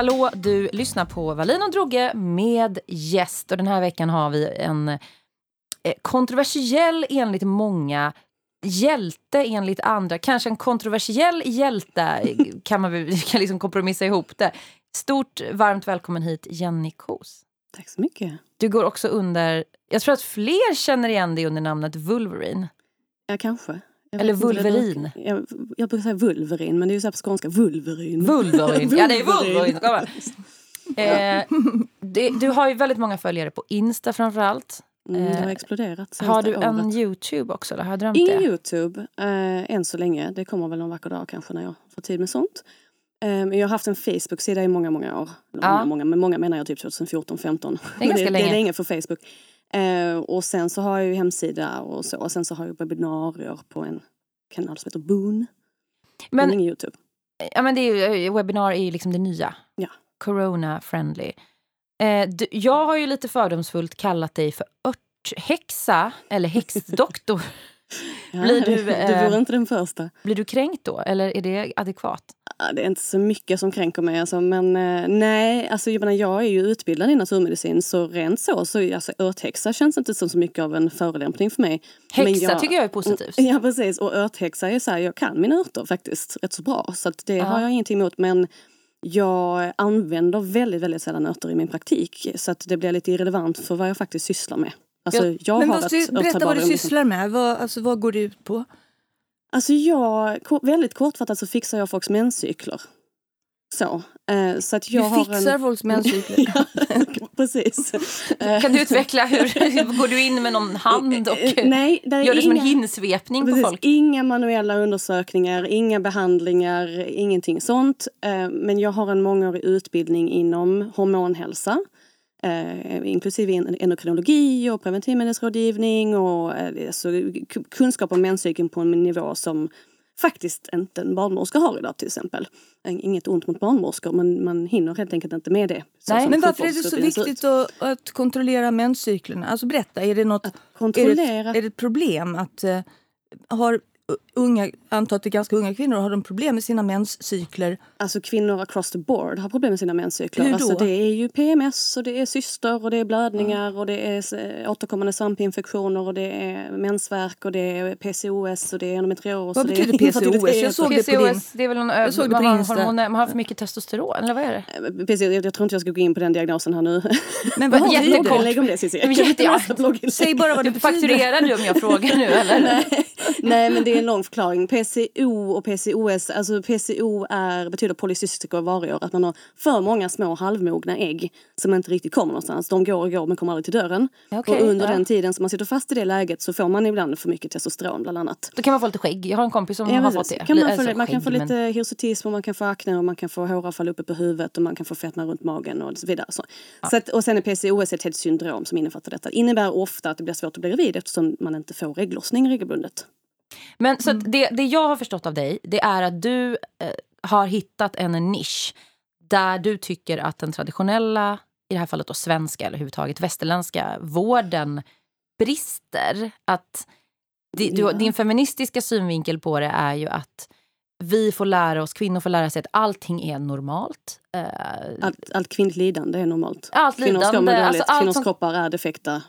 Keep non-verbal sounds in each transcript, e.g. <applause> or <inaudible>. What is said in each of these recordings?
Hallå, du lyssnar på Wallin och Droge med gäst. Och den här veckan har vi en eh, kontroversiell enligt många hjälte enligt andra. Kanske en kontroversiell hjälte <laughs> kan man kan liksom kompromissa ihop det. Stort varmt välkommen hit Jenny Kos. Tack så mycket. Du går också under, jag tror att fler känner igen dig under namnet Wolverine. Ja, kanche. Jag Eller Vulverin. Jag, jag brukar säga vulverin, men det är ju så på skånska. Vulverin. Wolverine, ja det är igen. Eh, det, du har ju väldigt många följare på Insta framförallt. Mm, det har Eh, exploderat Har du en året. Youtube också? Eller har jag drömt Ingen det? Youtube eh, än så länge. Det kommer väl någon vacker dag kanske när jag får tid med sånt. Men jag har haft en Facebook-sida i många, många år. Ja. Många, många, men många menar jag typ 2014, 15. Det är ganska <laughs> det, länge. Det är länge för Facebook. Eh, och sen så har jag ju hemsida och så. Och sen så har jag webbinarier på en kanal som heter Boon. Men, Men, ingen Youtube. ja, men det är ju, webbinar är ju liksom det nya. Ja. Corona-friendly. Eh, du, jag har ju lite fördomsfullt kallat dig för örthäxa eller häxdoktor. <laughs> Blir du, du eh, vore inte den första. Blir du kränkt då? Eller är det adekvat? Det är inte så mycket som kränker mig. Alltså, men eh, nej, alltså, jag, menar, jag är ju utbildad i naturmedicin så rent så, så alltså, örthäxa känns inte som så mycket av en förolämpning för mig. Häxa jag- tycker jag är positivt. <laughs> Ja precis, och örthäxa är så här, jag kan mina örter faktiskt rätt så bra. Så det Ja. har jag ingenting emot. Men jag använder väldigt, väldigt sällan örter i min praktik. Så att det blir lite irrelevant för vad jag faktiskt sysslar med. Alltså, Ja, jag Men har ett sy- berätta vad du sysslar med. Vad, alltså, vad går det ut på? Alltså jag, väldigt kortfattat så fixar jag folks menscykler. Så. Eh, så att jag du fixar en... folks menscykler. <laughs> Ja, <laughs> precis. Eh, <laughs> Kan du utveckla hur, går du in med någon hand och eh, Nej, det är gör det som en hinsvepning på Precis, folk? Inga manuella undersökningar, inga behandlingar, ingenting sånt. Eh, Men jag har en mångårig utbildning inom hormonhälsa. Eh, inklusive en- endokrinologi och preventivmedelsrådgivning och eh, alltså, kunskap om menscykeln på en nivå som faktiskt inte en barnmorska har idag till exempel. Eh, Inget ont mot barnmorskor men man hinner helt enkelt inte med det. Nej, Men varför är det så viktigt att, att kontrollera menscyklerna? Alltså berätta, är det något... Är Kontrollera. det, är det ett problem att eh, har unga, antar att det är ganska unga kvinnor, har de problem med sina menscykler? Alltså kvinnor across the board har problem med sina menscykler. Hur då? Alltså det är ju PMS och det är cyster och det är blödningar och det är eh, återkommande svampinfektioner och det är mensvärk och det är PCOS och det är endometrios. Vad och det är betyder PCOS? Jag såg och- det på din- PCOS, det är väl någon, Jag såg det man, på har Insta. hormoner, man har för mycket testosteron, eller vad är det? PCOS, jag, jag tror inte jag ska gå in på den diagnosen här nu. Men vad jättekort. det? Lägg om det Cissi. Ja. Säg bara vad det Du betyder. fakturerar du om jag frågar nu eller? Nej, nej men det är en lång förklaring. PCO och PCOS, alltså PCO är, betyder polycystiska ovarier. Att man har för många små halvmogna ägg som inte riktigt kommer någonstans. De går och går men kommer aldrig till dörren. Okej, och under ja. den tiden som man sitter fast i det läget så får man ibland för mycket testosteron bland annat. Då kan man få lite skägg. Jag har en kompis som Ja, har precis. fått det. Kan man, Alltså, få, man kan få skägg, lite men- hirsutism och man kan få akne och man kan få håravfall uppe på huvudet och man kan få fetma runt magen och så vidare. Så. Så att, och sen är PCOS ett helt syndrom som innefattar detta. Det innebär ofta att det blir svårt att bli gravid eftersom man inte får ägglossning regelbundet. Men så Mm. det, det jag har förstått av dig, det är att du eh, har hittat en nisch där du tycker att den traditionella, i det här fallet då svenska eller överhuvudtaget västerländska vården brister. Att di, du, Ja. Din feministiska synvinkel på det är ju att vi får lära oss, kvinnor får lära sig att allting är normalt. Eh, Allt, allt kvinnligt lidande är normalt. allt Kvinnor ska må lidande, dåligt, alltså allt kvinnors som kroppar är defekta.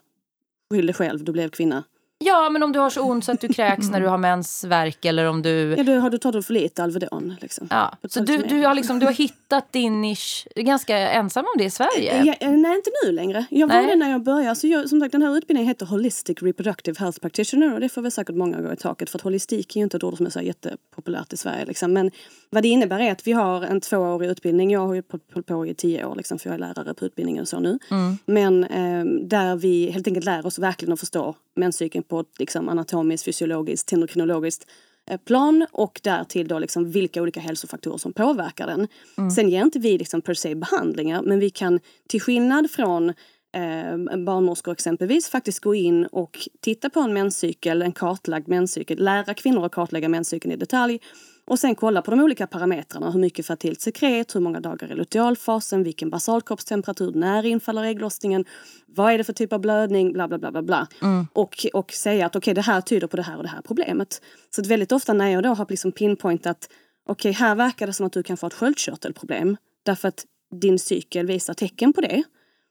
Skyll dig själv, du blev kvinna. Ja, men om du har så ont så att du kräks när du har mensvärk eller om du... Ja, du, har du tagit för lite Alvedon? Liksom. Ja, så du, du, har liksom, du har hittat din nisch. Ganska ensam om det i Sverige. Ja, nej, inte nu längre. Jag var Nej. det när jag började. Så jag, som sagt, den här utbildningen heter Holistic Reproductive Health Practitioner och det får väl säkert många gå i taket för att holistik är ju inte ett ord som är så jättepopulärt i Sverige. Liksom. Men vad det innebär är att vi har en tvåårig utbildning. Jag har ju hållit på i tio år liksom, för jag är lärare på utbildningen och så nu. Men eh, där vi helt enkelt lär oss verkligen att förstå menscykeln på ett liksom, anatomiskt, fysiologiskt, endokrinologiskt eh, plan och därtill då liksom vilka olika hälsofaktorer som påverkar den. Sen ger inte vi liksom per se behandlingar men vi kan till skillnad från eh, barnmorskor exempelvis faktiskt gå in och titta på en menscykel, en kartlagd menscykel, lära kvinnor att kartlägga menscykeln i detalj och sen kolla på de olika parametrarna. Hur mycket fertilt sekret, hur många dagar i lutealfasen, vilken basalkroppstemperatur, när infaller ägglossningen, vad är det för typ av blödning, bla bla bla. bla, bla. Och, och säga att okej, det här tyder på det här och det här problemet. Så att väldigt ofta när jag då har liksom pinpointat, okej, här verkar det som att du kan få ett sköldkörtelproblem. Därför att din cykel visar tecken på det.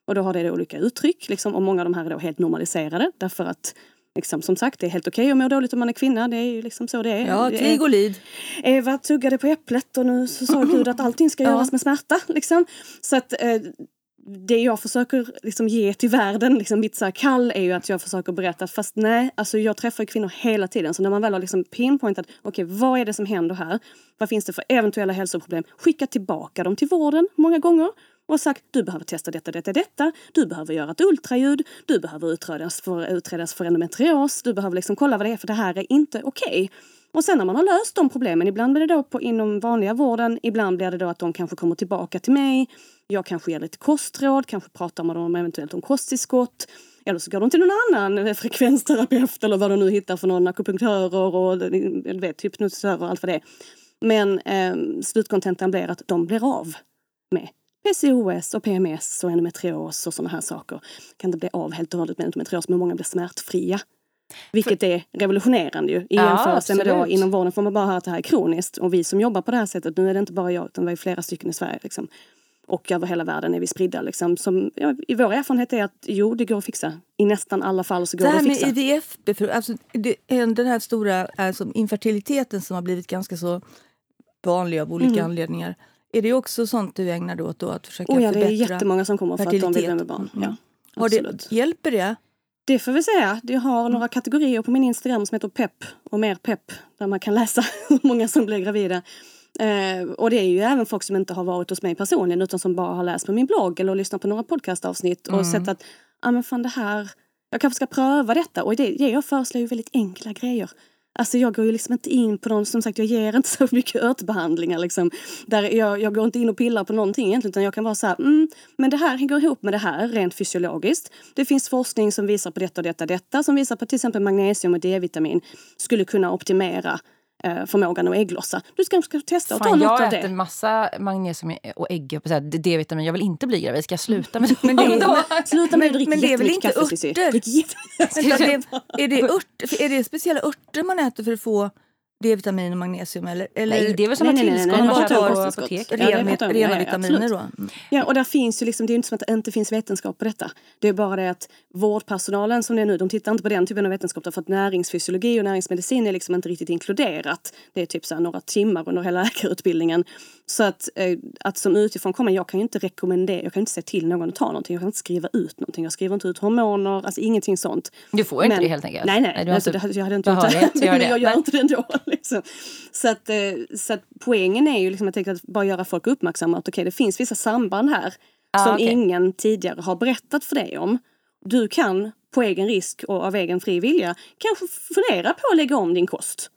Och då har det olika uttryck liksom, och många av de här är då helt normaliserade därför att Liksom, som sagt, det är helt okej okay att må dåligt om man är kvinna. Det är ju liksom så det är. Ja, krig och lid. Eva tuggade på äpplet och nu så sa Gud att allting ska göras med smärta. Liksom. Så att eh, det jag försöker liksom ge till världen, liksom mitt så kall, är ju att jag försöker berätta att fast nej, alltså jag träffar kvinnor hela tiden. Så när man väl har liksom pinpointat, okej okay, vad är det som händer här? Vad finns det för eventuella hälsoproblem? Skicka tillbaka dem till vården många gånger och sagt du behöver testa detta, detta, detta. Du behöver göra ett ultraljud. Du behöver utredas för, utredas för endometrios. Du behöver liksom kolla vad det är för det här är inte okej. Okay. Och sen när man har löst de problemen, ibland blir det då på, inom vanliga vården, ibland blir det då att de kanske kommer tillbaka till mig. Jag kanske ger lite kostråd, kanske pratar med dem eventuellt om kosttillskott. Eller så går de till någon annan <laughs> frekvensterapeut eller vad de nu hittar för någon akupunktörer och vet, hypnotisörer och allt vad det är. Men eh, slutkontentan blir att de blir av med PCOS och PMS och endometrios och sådana här saker. Kan inte bli av helt och hållet med endometrios men många blir smärtfria. Vilket är revolutionerande ju i ja, jämförelse med då inom vården får man bara höra att det här är kroniskt. Och vi som jobbar på det här sättet, nu är det inte bara jag utan vi är flera stycken i Sverige. Liksom. Och över hela världen är vi spridda. Liksom. Som, ja, I vår erfarenhet är att jo, det går att fixa. I nästan alla fall så går det, det att fixa. med IVF, alltså, det, den här stora alltså, infertiliteten som har blivit ganska så vanlig av olika mm. anledningar. Är det också sånt du ägnar dig åt då? Att försöka oh ja, det är jättemånga som kommer för att de vill med barn. Mm. Ja, det, hjälper det? Det får vi säga. Jag har några kategorier på min Instagram som heter pepp och mer pepp. Där man kan läsa <laughs> hur många som blir gravida. Eh, och det är ju även folk som inte har varit hos mig personligen utan som bara har läst på min blogg eller lyssnat på några podcastavsnitt och mm. sett att ja ah, men fan det här, jag kanske ska pröva detta. Och det, det jag föreslår ju väldigt enkla grejer. Alltså jag går ju liksom inte in på någon, som sagt jag ger inte <laughs> så mycket örtbehandlingar liksom. Där jag, jag går inte in och pillar på någonting egentligen utan jag kan vara så här, mm, men det här går ihop med det här rent fysiologiskt. Det finns forskning som visar på detta och detta, detta som visar på till exempel magnesium och D-vitamin skulle kunna optimera förmågan att ägglossa. Du ska, ska testa och ta något av det. Jag äter massa magnesium och ägg och D-vitamin. Jag vill inte bli gravid. Ska jag sluta med <laughs> men det? Men, sluta med att dricka men det är väl inte kaffe, örter? <laughs> är, det ört, är det speciella örter man äter för att få D-vitamin och magnesium? Eller, eller? Nej, det är väl sådana tillskott man köper på apoteket. Ren, ja, rena vitaminer då? Mm. Ja, och där finns ju liksom, det är inte som att det inte finns vetenskap på detta. Det är bara det att vårdpersonalen som det är nu, de tittar inte på den typen av vetenskap därför att näringsfysiologi och näringsmedicin är liksom inte riktigt inkluderat. Det är typ så några timmar under hela <laughs> läkarutbildningen. Så att, eh, att som utifrån komma, jag kan ju inte rekommendera, jag kan inte säga till någon att ta någonting, jag kan inte skriva ut någonting, jag skriver inte ut hormoner, alltså ingenting sånt. Du får inte Men, det helt enkelt? Nej, nej, nej alltså, det, jag hade inte gjort <laughs> det. Jag gör inte det ändå. <laughs> Liksom. Så, att, eh, så att poängen är ju liksom, jag att bara göra folk uppmärksamma att okej, okay, det finns vissa samband här ah, som okay. ingen tidigare har berättat för dig om. Du kan på egen risk och av egen fri vilja kanske fundera på att lägga om din kost.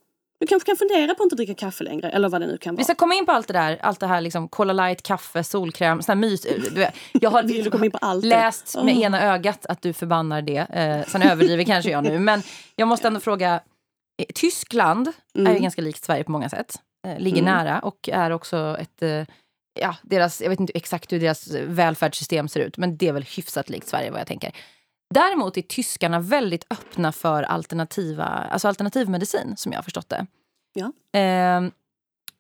Du kanske kan fundera på att inte dricka kaffe längre eller vad det nu kan vara. Vi ska komma in på allt det där. Allt det här liksom Cola light, kaffe, solkräm, sån mys. Jag har <laughs> läst med oh. ena ögat att du förbannar det. Eh, sen överdriver kanske jag nu. Men jag måste ändå fråga. Eh, Tyskland mm. är ju mm. ganska likt Sverige på många sätt. Eh, ligger mm. nära och är också ett eh, ja, deras, jag vet inte exakt hur deras välfärdssystem ser ut, men det är väl hyfsat likt Sverige vad jag tänker. Däremot är tyskarna väldigt öppna för alternativa, alltså alternativmedicin, som jag har förstått det. Ja. Eh,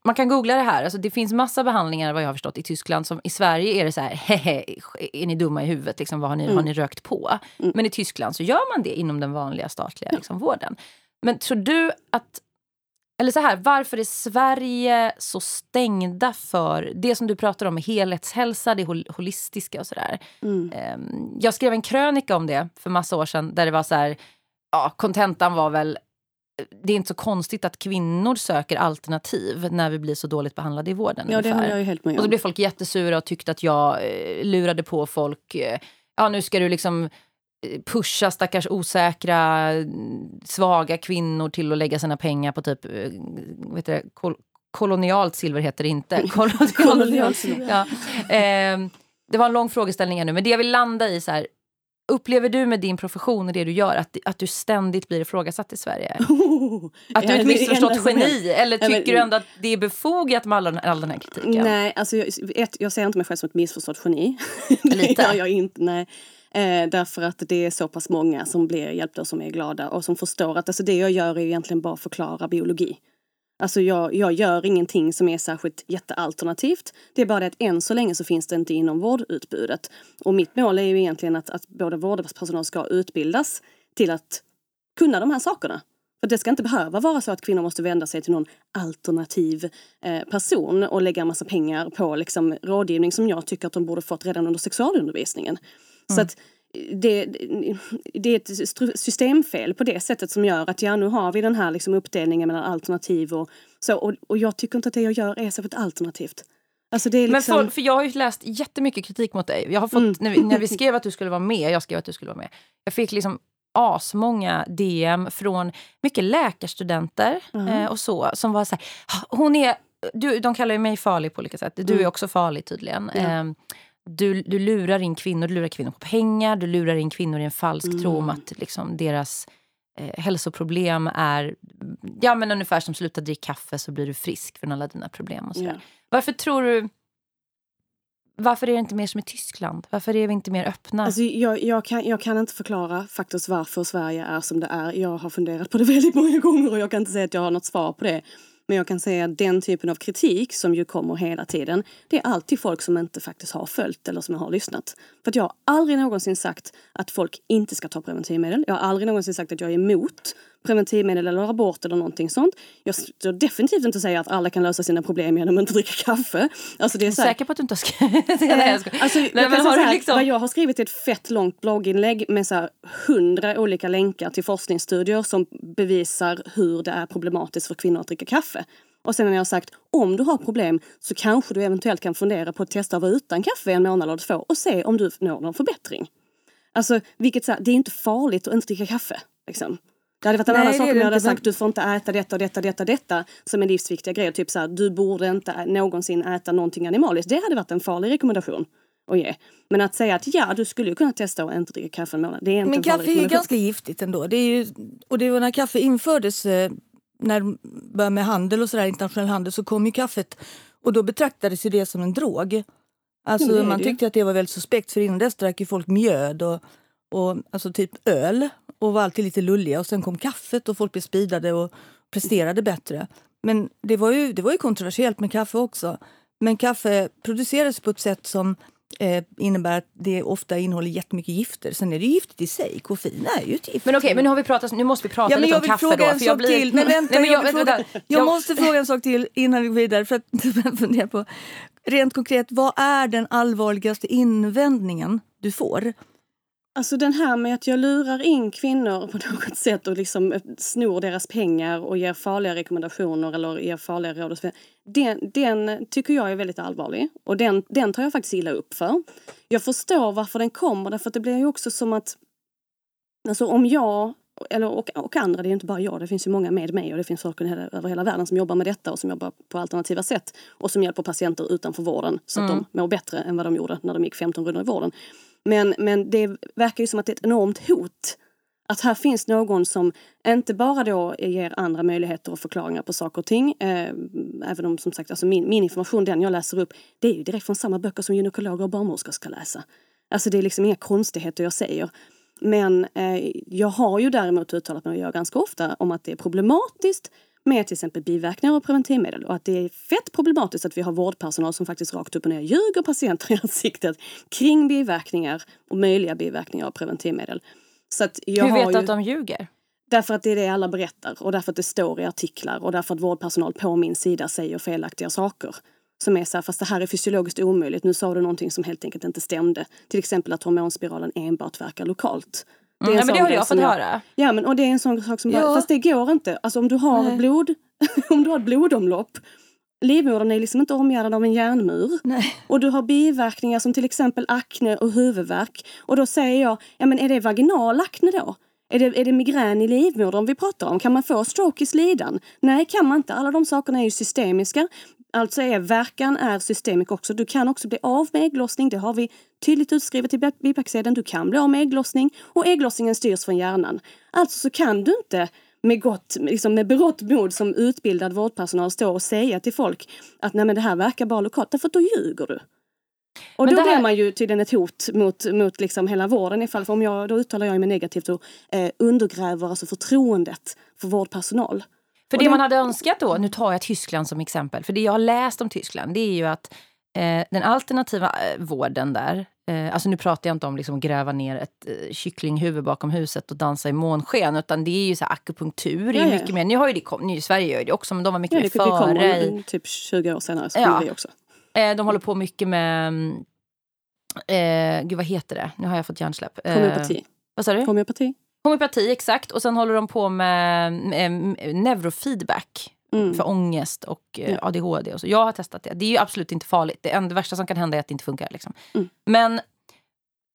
man kan googla det här. Alltså, det finns massa behandlingar vad jag har förstått i Tyskland. Som I Sverige är det så här, <laughs> hehe, är ni dumma i huvudet? Liksom, vad har ni, mm. har ni rökt på? Mm. Men i Tyskland så gör man det inom den vanliga statliga liksom, vården. Men tror du att eller så här, varför är Sverige så stängda för det som du pratar om helhetshälsa, det holistiska och sådär. Mm. Ehm, jag skrev en krönika om det för massa år sedan där det var så här, ja, kontentan var väl det är inte så konstigt att kvinnor söker alternativ när vi blir så dåligt behandlade i vården. Ja, det håller jag helt med om. Och så blev folk jättesura och tyckte att jag eh, lurade på folk. Eh, ja, nu ska du liksom pusha stackars osäkra, svaga kvinnor till att lägga sina pengar på typ eh, vet du, kol kolonialt silver heter det inte. <laughs> kolonialt silver. Ja. Eh, det var en lång frågeställning här nu, men det jag vill landa i så här, Upplever du med din profession och det du gör att, att du ständigt blir ifrågasatt i Sverige? <laughs> Oh, att du är ett missförstått geni? Eller tycker men, du ändå att det är befogat med all, all den här kritiken? Nej, alltså jag, ett, jag ser inte mig själv som ett missförstått geni. <laughs> det gör jag inte. Nej. Eh, därför att det är så pass många som blir hjälpta och som är glada och som förstår att alltså det jag gör är egentligen bara förklara biologi. Alltså jag, jag gör ingenting som är särskilt jättealternativt. Det är bara det att än så länge så finns det inte inom vårdutbudet. Och mitt mål är ju egentligen att, att både vårdpersonal ska utbildas till att kunna de här sakerna. För det ska inte behöva vara så att kvinnor måste vända sig till någon alternativ eh, person och lägga en massa pengar på liksom, rådgivning som jag tycker att de borde fått redan under sexualundervisningen. Mm. Så att det, det är ett systemfel på det sättet som gör att ja, nu har vi den här liksom uppdelningen mellan alternativ och så. Och, och jag tycker inte att det jag gör är särskilt alternativt. Alltså liksom... Men för, för jag har ju läst jättemycket kritik mot dig. Jag har fått, mm. när, vi, när vi <laughs> skrev att du skulle vara med, jag skrev att du skulle vara med. Jag fick liksom asmånga DM från mycket läkarstudenter mm. eh, och så som var så här, hon är, du, de kallar ju mig farlig på olika sätt. Du mm. är också farlig tydligen. Eh, du, du lurar in kvinnor, du lurar kvinnor på pengar, du lurar in kvinnor i en falsk mm. tro om att liksom, deras eh, hälsoproblem är ja, men ungefär som sluta dricka kaffe så blir du frisk från alla dina problem. Och ja. Varför tror du varför är det inte mer som i Tyskland? Varför är vi inte mer öppna? Alltså, jag, jag, kan, jag kan inte förklara faktiskt varför Sverige är som det är. Jag har funderat på det <laughs> väldigt många gånger och jag kan inte säga att jag har något svar på det. Men jag kan säga att den typen av kritik som ju kommer hela tiden, det är alltid folk som inte faktiskt har följt eller som har lyssnat. För att jag har aldrig någonsin sagt att folk inte ska ta preventivmedel. Jag har aldrig någonsin sagt att jag är emot preventivmedel eller abort eller någonting sånt. Jag står definitivt inte säga att alla kan lösa sina problem genom att inte dricka kaffe. Alltså det är så här, säker på att du inte har skrivit <laughs> det? Alltså, Nej, men har här, liksom... Vad jag har skrivit är ett fett långt blogginlägg med så hundra olika länkar till forskningsstudier som bevisar hur det är problematiskt för kvinnor att dricka kaffe. Och sen har jag sagt, om du har problem så kanske du eventuellt kan fundera på att testa att vara utan kaffe en månad eller två och se om du når någon förbättring. Alltså, vilket så här, det är inte farligt att inte dricka kaffe. Liksom. Det hade varit en annan sak om jag hade sagt du får inte äta detta och detta och detta, detta som är livsviktiga grejer. Typ så här, du borde inte någonsin äta någonting animaliskt. Det hade varit en farlig rekommendation att ge. Men att säga att ja, du skulle kunna testa att inte dricka kaffe en månad. Det är inte Men kaffe är ju ganska giftigt ändå. Det är ju, och det var när kaffe infördes, eh, när det började med handel och sådär, internationell handel, så kom ju kaffet och då betraktades ju det som en drog. Alltså man tyckte att det var väldigt suspekt för innan dess drack ju folk mjöd och, och alltså typ öl och var alltid lite lulliga. Och sen kom kaffet och folk blev speedade och presterade bättre. Men det var ju, det var ju kontroversiellt med kaffe också. Men kaffe produceras på ett sätt som eh, innebär att det ofta innehåller jättemycket gifter. Sen är det giftigt i sig. Koffein är ju ett gift. Men okej, okay, men nu har vi pratat, nu måste vi prata ja, lite om kaffe fråga då. En för jag blir... till. Men vänta, Nej, men jag, jag, fråga, jag måste fråga en sak till innan vi går vidare. För att <laughs> fundera på. Rent konkret, vad är den allvarligaste invändningen du får? Alltså den här med att jag lurar in kvinnor på <laughs> något sätt och liksom snor deras pengar och ger farliga rekommendationer eller ger farliga råd. Den, den tycker jag är väldigt allvarlig och den, den tar jag faktiskt illa upp för. Jag förstår varför den kommer därför att det blir ju också som att Alltså om jag, eller, och, och andra, det är inte bara jag, det finns ju många med mig och det finns folk över hela världen som jobbar med detta och som jobbar på alternativa sätt och som hjälper patienter utanför vården så att mm. de mår bättre än vad de gjorde när de gick 15 rundor i vården. Men, men det verkar ju som att det är ett enormt hot. Att här finns någon som inte bara då ger andra möjligheter och förklaringar på saker och ting. Eh, även om som sagt alltså min, min information, den jag läser upp, det är ju direkt från samma böcker som gynekologer och barnmorskor ska läsa. Alltså det är liksom inga konstigheter jag säger. Men eh, jag har ju däremot uttalat mig och gör ganska ofta om att det är problematiskt med till exempel biverkningar av preventivmedel och att det är fett problematiskt att vi har vårdpersonal som faktiskt rakt upp och ner ljuger patienter i ansiktet kring biverkningar och möjliga biverkningar av preventivmedel. Så att jag Hur vet du att de ljuger? Därför att det är det alla berättar och därför att det står i artiklar och därför att vårdpersonal på min sida säger felaktiga saker. Som är så här, fast det här är fysiologiskt omöjligt. Nu sa du någonting som helt enkelt inte stämde. Till exempel att hormonspiralen enbart verkar lokalt. Det mm, men det har jag fått jag, höra. Ja, men och det är en sån sak som ja. bara, fast det går inte. Alltså om du har Nej. blod, <laughs> om du har ett blodomlopp livmodern är liksom inte omgärdad av en järnmur. Nej. Och du har biverkningar som till exempel akne och huvudvärk. Och då säger jag, ja men är det vaginal akne då? Är det, är det migrän i livmodern vi pratar om? Kan man få stroke i slidan? Nej, kan man inte. Alla de sakerna är ju systemiska. Alltså är verkan är systemisk också. Du kan också bli av med ägglossning. Det har vi tydligt utskrivet i bipacksedeln. Du kan bli av med ägglossning och ägglossningen styrs från hjärnan. Alltså så kan du inte med, gott, liksom med berått mod som utbildad vårdpersonal stå och säga till folk att nej men det här verkar bara lokalt, därför att då ljuger du. Och men då här... blir man ju tydligen ett hot mot, mot liksom hela vården ifall, för om jag, då uttalar jag mig negativt och eh, undergräver alltså förtroendet för vårdpersonal. För Och det man hade önskat då, nu tar jag Tyskland som exempel, för det jag har läst om Tyskland det är ju att eh, den alternativa eh, vården där, eh, alltså nu pratar jag inte om liksom gräva ner ett eh, kycklinghuvud bakom huset och dansa i månsken, utan det är ju så akupunktur. Ja, mycket mer, nu har ju det kom, nu, Sverige gör det också, men de var mycket Ja, mer det, före. i- om typ 20 år senare så Ja. vi också. Eh, de håller på mycket med, mm, eh, gud vad heter det? Nu har jag fått hjärnsläpp. Eh, Homeopati. vad sa du? Homeopati. Homeopati, exakt. Och sen håller de på med, med, med neurofeedback Mm. för ångest och eh. ADHD. Och så. Jag har testat det. Det är ju absolut inte farligt. Det, enda, det värsta som kan hända är att det inte funkar. Liksom. Mm. Men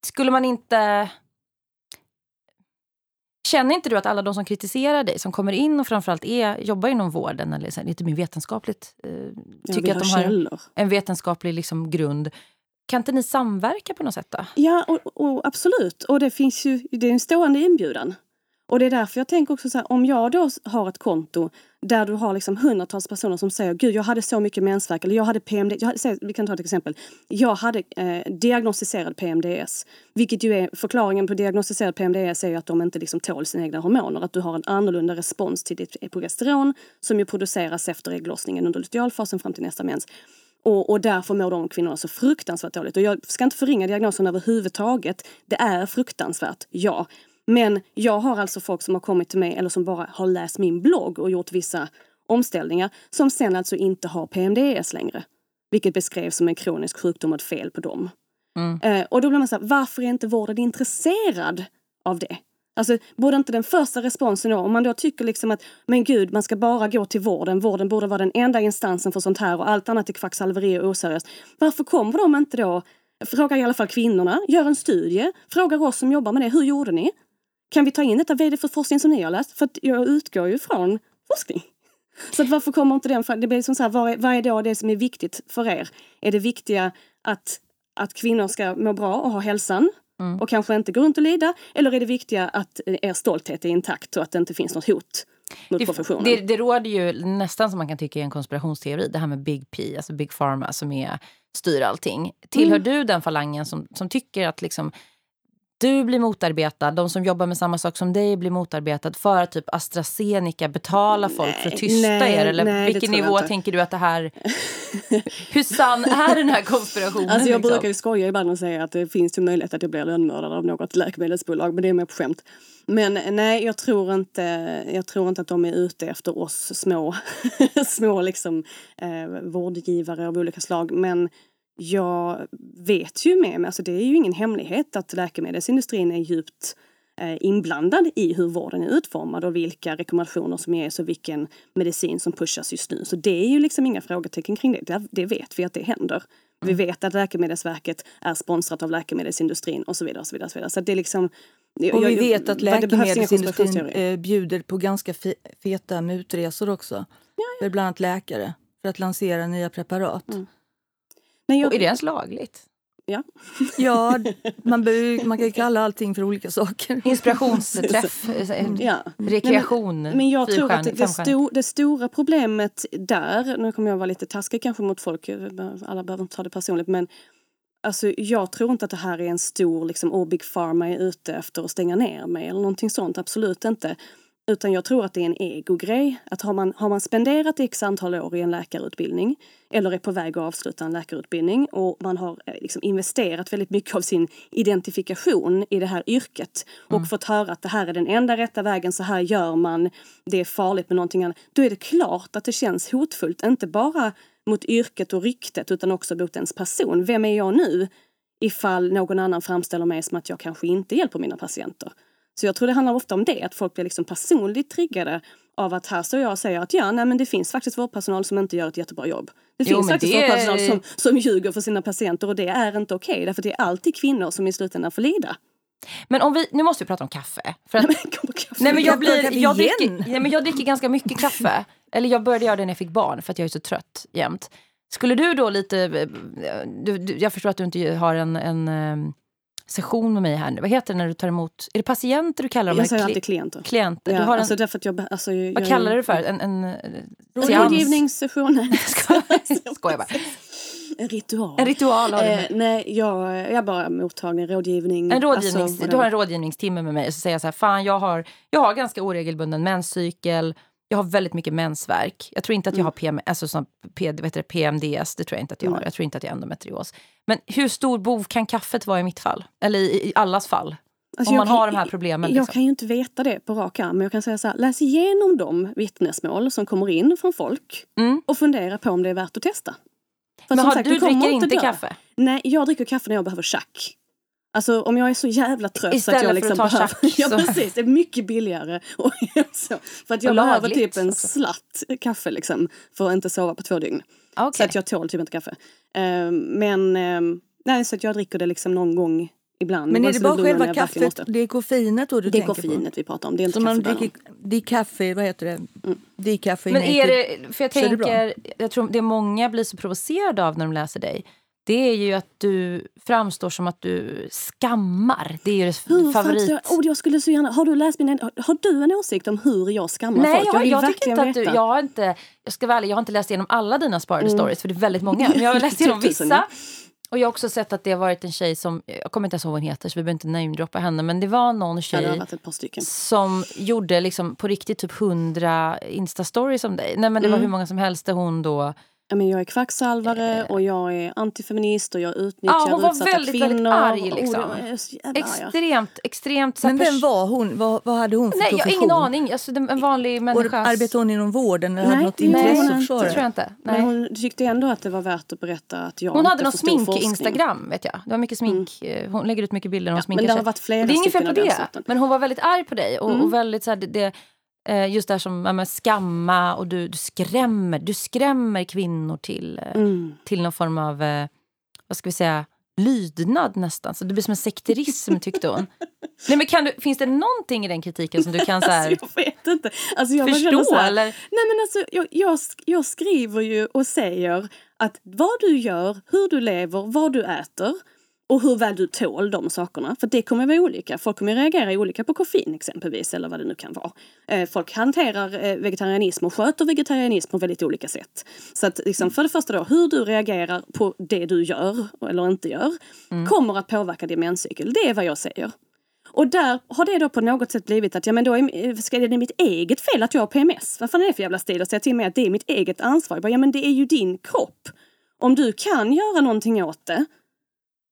skulle man inte... Känner inte du att alla de som kritiserar dig, som kommer in och framförallt är, jobbar inom vården eller så här, lite mer vetenskapligt, eh, tycker att de har har källor. en vetenskaplig liksom, grund. Kan inte ni samverka på något sätt då? Ja, och, och absolut. Och det finns ju, det är en stående inbjudan. Och det är därför jag tänker också så här, om jag då har ett konto där du har liksom hundratals personer som säger gud jag hade så mycket mensvärk eller jag hade PMD, jag hade, säg, vi kan ta ett exempel. Jag hade eh, diagnostiserad PMDS. Vilket ju är förklaringen på diagnostiserad PMDS är ju att de inte liksom tål sina egna hormoner. Att du har en annorlunda respons till ditt eh, progesteron som ju produceras efter ägglossningen under lutealfasen fram till nästa mens. Och, och därför mår de kvinnorna så fruktansvärt dåligt. Och jag ska inte förringa diagnosen överhuvudtaget. Det är fruktansvärt, ja. Men jag har alltså folk som har kommit till mig eller som bara har läst min blogg och gjort vissa omställningar som sen alltså inte har PMDS längre. Vilket beskrevs som en kronisk sjukdom och ett fel på dem. Mm. Eh, och då blir man så här, varför är inte vården intresserad av det? Alltså, borde inte den första responsen då, om man då tycker liksom att men gud, man ska bara gå till vården, vården borde vara den enda instansen för sånt här och allt annat är kvacksalveri och oseriöst. Varför kommer de inte då, frågar i alla fall kvinnorna, gör en studie, frågar oss som jobbar med det, hur gjorde ni? Kan vi ta in detta? Vad är det för forskning som ni har läst? För att jag utgår ju från forskning. Så att varför kommer inte den fram? Det blir som så här, vad är, vad är då det som är viktigt för er? Är det viktiga att, att kvinnor ska må bra och ha hälsan? Mm. Och kanske inte gå runt och lida? Eller är det viktiga att eh, er stolthet är intakt och att det inte finns något hot Det, det, det råder ju nästan som man kan tycka är en konspirationsteori. Det här med Big P, alltså Big Pharma som är, styr allting. Tillhör Mm. du den falangen som, som tycker att liksom, du blir motarbetad, de som jobbar med samma sak som dig blir motarbetad för att typ AstraZeneca betalar folk för att Nej, tysta nej, er? Eller nej, vilken nivå tänker du att det här... <laughs> Hur sann är den här konspirationen? Alltså jag liksom? brukar ju skoja ibland och säga att det finns ju möjlighet att jag blir lönnmördad av något läkemedelsbolag, men det är mer på skämt. Men nej, jag tror inte, jag tror inte att de är ute efter oss små, <laughs> små liksom, eh, vårdgivare av olika slag. Men jag vet ju med mig, alltså det är ju ingen hemlighet att läkemedelsindustrin är djupt eh, inblandad i hur vården är utformad och vilka rekommendationer som ges och vilken medicin som pushas just nu. Så det är ju liksom inga frågetecken kring det. Det, vet vi att det händer. Vi vet att Läkemedelsverket är sponsrat av läkemedelsindustrin och så vidare. Och så vidare, och så vidare. Så det är liksom, Och vi vet att läkemedelsindustrin eh, bjuder på ganska fe- feta mutresor också. För bland annat läkare, för att lansera nya preparat. Mm. Nej, jag, Och är det ens lagligt? ja. Ja, <laughs> man, ju- man kan ju kalla allting för olika saker. Inspirationsträff, <laughs> eh, ja. rekreation, Men jag tror att det, det, sto, det stora problemet där, nu kommer jag vara lite taskig kanske mot folk, alla behöver inte ta det personligt, men alltså, jag tror inte att det här är en stor, liksom, oh, Big Pharma är ute efter att stänga ner mig eller någonting sånt, absolut inte. Utan jag tror att det är en egogrej. Att har man, har man spenderat x antal år i en läkarutbildning eller är på väg att avsluta en läkarutbildning och man har eh, liksom investerat väldigt mycket av sin identifikation i det här yrket och fått höra att det här är den enda rätta vägen, så här gör man, det är farligt med någonting annat. Då är det klart att det känns hotfullt, inte bara mot yrket och ryktet utan också mot ens person. Vem är jag nu ifall någon annan framställer mig som att jag kanske inte hjälper mina patienter? Så jag tror det handlar ofta om det, att folk blir liksom personligt triggade av att här står jag och säger att ja, nej men det finns faktiskt vårdpersonal som inte gör ett jättebra jobb. Det Jo, finns faktiskt det- vårdpersonal som, som ljuger för sina patienter och det är inte okej, därför det är alltid kvinnor som i slutändan får lida. Men om vi, nu måste vi prata om kaffe. För att, Men kom på kaffe. nej, men jag, blir, dricker, nej, men jag dricker ganska mycket kaffe. Eller jag började göra det när jag fick barn för att jag är så trött jämt. Skulle du då lite... Du, du, jag förstår att du inte har en, en eh, session med mig här nu. Vad heter det när du tar emot... Är det patienter du kallar dem? jag säger alltid klienter. klienter? Ja, du har en, alltså därför att jag, alltså, jag, vad jag- kallar du det för? En, en, en seans? Rådgivningssession. <laughs> Skojar bara. <laughs> En ritual. En ritual har du. Eh, nej, jag, jag bara mottagning, rådgivning. En rådgivnings, alltså, du har en rådgivningstimme med mig och så säger jag så här, fan jag har, jag har ganska oregelbunden menscykel. Jag har väldigt mycket mensvärk. Jag tror inte att jag har PM, alltså sån, P, vet du, PMDS, det tror jag inte att jag har. Jag tror inte att jag har endometrios. Men hur stor bov kan kaffet vara i mitt fall? Eller i, i allas fall? Alltså om jag man kan- har de här problemen. Jag Liksom. kan ju inte veta det på rak arm, men jag kan säga så här, läs igenom de vittnesmål som kommer in från folk Mm. och fundera på om det är värt att testa. För Men har, sagt, du dricker inte dö. kaffe? Nej, jag dricker kaffe när jag behöver tjack. Alltså om jag är så jävla trött så Istället att jag för liksom att ta behöver... tjack, <laughs> ja så- precis, det är mycket billigare. <laughs> Och så, för att jag Och behöver typ en också. slatt kaffe liksom för att inte sova på två dygn. Så Okej. att jag tål typ inte kaffe. Eh, men ehm, nej, så att jag dricker det liksom någon gång ibland. Men är det så bara själva kaffet, det är koffeinet då du Det är tänker på? koffeinet vi pratar om, det är inte Så man kaffebönan. decaffe, vad heter det? Decaffe Men är det, för jag Så är det tänker, jag tror det många blir så provocerade av när de läser dig. Det är ju att du framstår som att du skammar. Det är ju Hur favorit... framstår- oh, jag skulle så gärna, har, du läst min, har du en åsikt om hur jag skammar Nej, folk? jag, vill jag, tycker inte att du... Jag har inte, jag ska ärlig, jag har inte läst igenom alla dina sparade stories, för det är väldigt många. Men jag har <laughs> läst igenom vissa. Och jag har också sett att det har varit en tjej som, jag kommer inte ens ihåg vad hon heter så vi behöver inte namedroppa henne, men det var någon Ja, tjej stycken. som gjorde liksom på riktigt typ 100 instastories om dig. Nej men det var Mm. hur många som helst där hon då... Ja, men jag är kvacksalvare och jag är antifeminist och jag utnyttjar Ja, hon var utsatta väldigt, kvinnor. väldigt arg, Oh, liksom. arg. Extremt, extremt... Men vem var hon? Vad, vad hade hon för Nej, jag har profession? ingen aning. Alltså, en vanlig människa. arbetade hon inom vården eller Nej, hade något nej, intresse försvara Det tror jag inte. Men Nej. hon tyckte ändå att det var värt att berätta att jag Hon hade någon smink-instagram, vet jag. Det var mycket smink. eh, Hon lägger ut mycket bilder när hon Ja, sminkar men det sig. har varit flera det är inget fel på det. Men hon var väldigt arg på dig. Och, Mm. och väldigt så här, det, det, just det här som ja, skamma och du, du skrämmer. Du skrämmer kvinnor till, eh, Mm. till någon form av, eh, vad ska vi säga, lydnad nästan. Så det blir som en sekterism tyckte hon. Nej, men kan du, finns det någonting i den kritiken som du kan så här, Alltså, jag vet inte. Alltså, jag förstå? så här, Eller? Nej men alltså jag, jag, jag skriver ju och säger att vad du gör, hur du lever, vad du äter och hur väl du tål de sakerna. För det kommer vara olika. Folk kommer reagera olika på koffein exempelvis eller vad det nu kan vara. Eh, folk hanterar eh, vegetarianism och sköter vegetarianism på väldigt olika sätt. Så att liksom, för det första då, hur du reagerar på det du gör eller inte gör kommer att påverka din menscykel. Det är vad jag säger. Och där har det då på något sätt blivit att ja, men då är, ska det mitt eget fel att jag har PMS. Vad fan är det för jävla stil att säga till mig att det är mitt eget ansvar? Jag bara, ja men det är ju din kropp. Om du kan göra någonting åt det,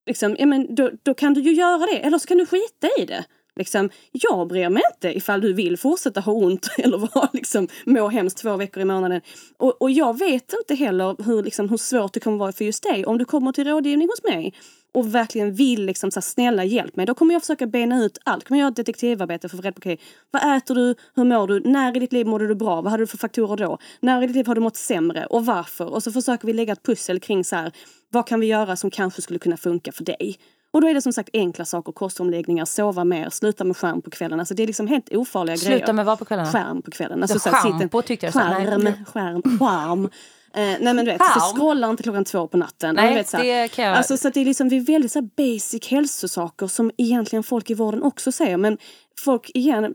liksom, ja, men då, då kan du ju göra det. Eller så kan du skita i det. Liksom, jag bryr mig inte ifall du vill fortsätta ha ont <laughs> eller vara, liksom, må hemskt två veckor i månaden. Och, och jag vet inte heller hur, liksom, hur svårt det kommer vara för just dig. Om du kommer till rådgivning hos mig och verkligen vill liksom, så här, snälla hjälp mig. Då kommer jag försöka bena ut allt. kommer jag göra ett detektivarbete för att få reda på okay, vad äter du, hur mår du, när i ditt liv mådde du bra, vad hade du för faktorer då? När i ditt liv har du mått sämre och varför? Och så försöker vi lägga ett pussel kring så här, vad kan vi göra som kanske skulle kunna funka för dig? Och då är det som sagt enkla saker, kostomläggningar, sova mer, sluta med skärm på kvällen. Alltså det är liksom helt ofarliga grejer. Sluta med vad på kvällarna? Skärm på kvällen. Så Alltså, så en- schampo tyckte jag. Skärm, skärm, skärm. Eh, nej men du vet, så Skärm? scrolla inte klockan två på natten. Nej, vet, så det kan jag- Alltså så det är liksom, det är väldigt så basic hälsosaker som egentligen folk i vården också säger. Men folk igen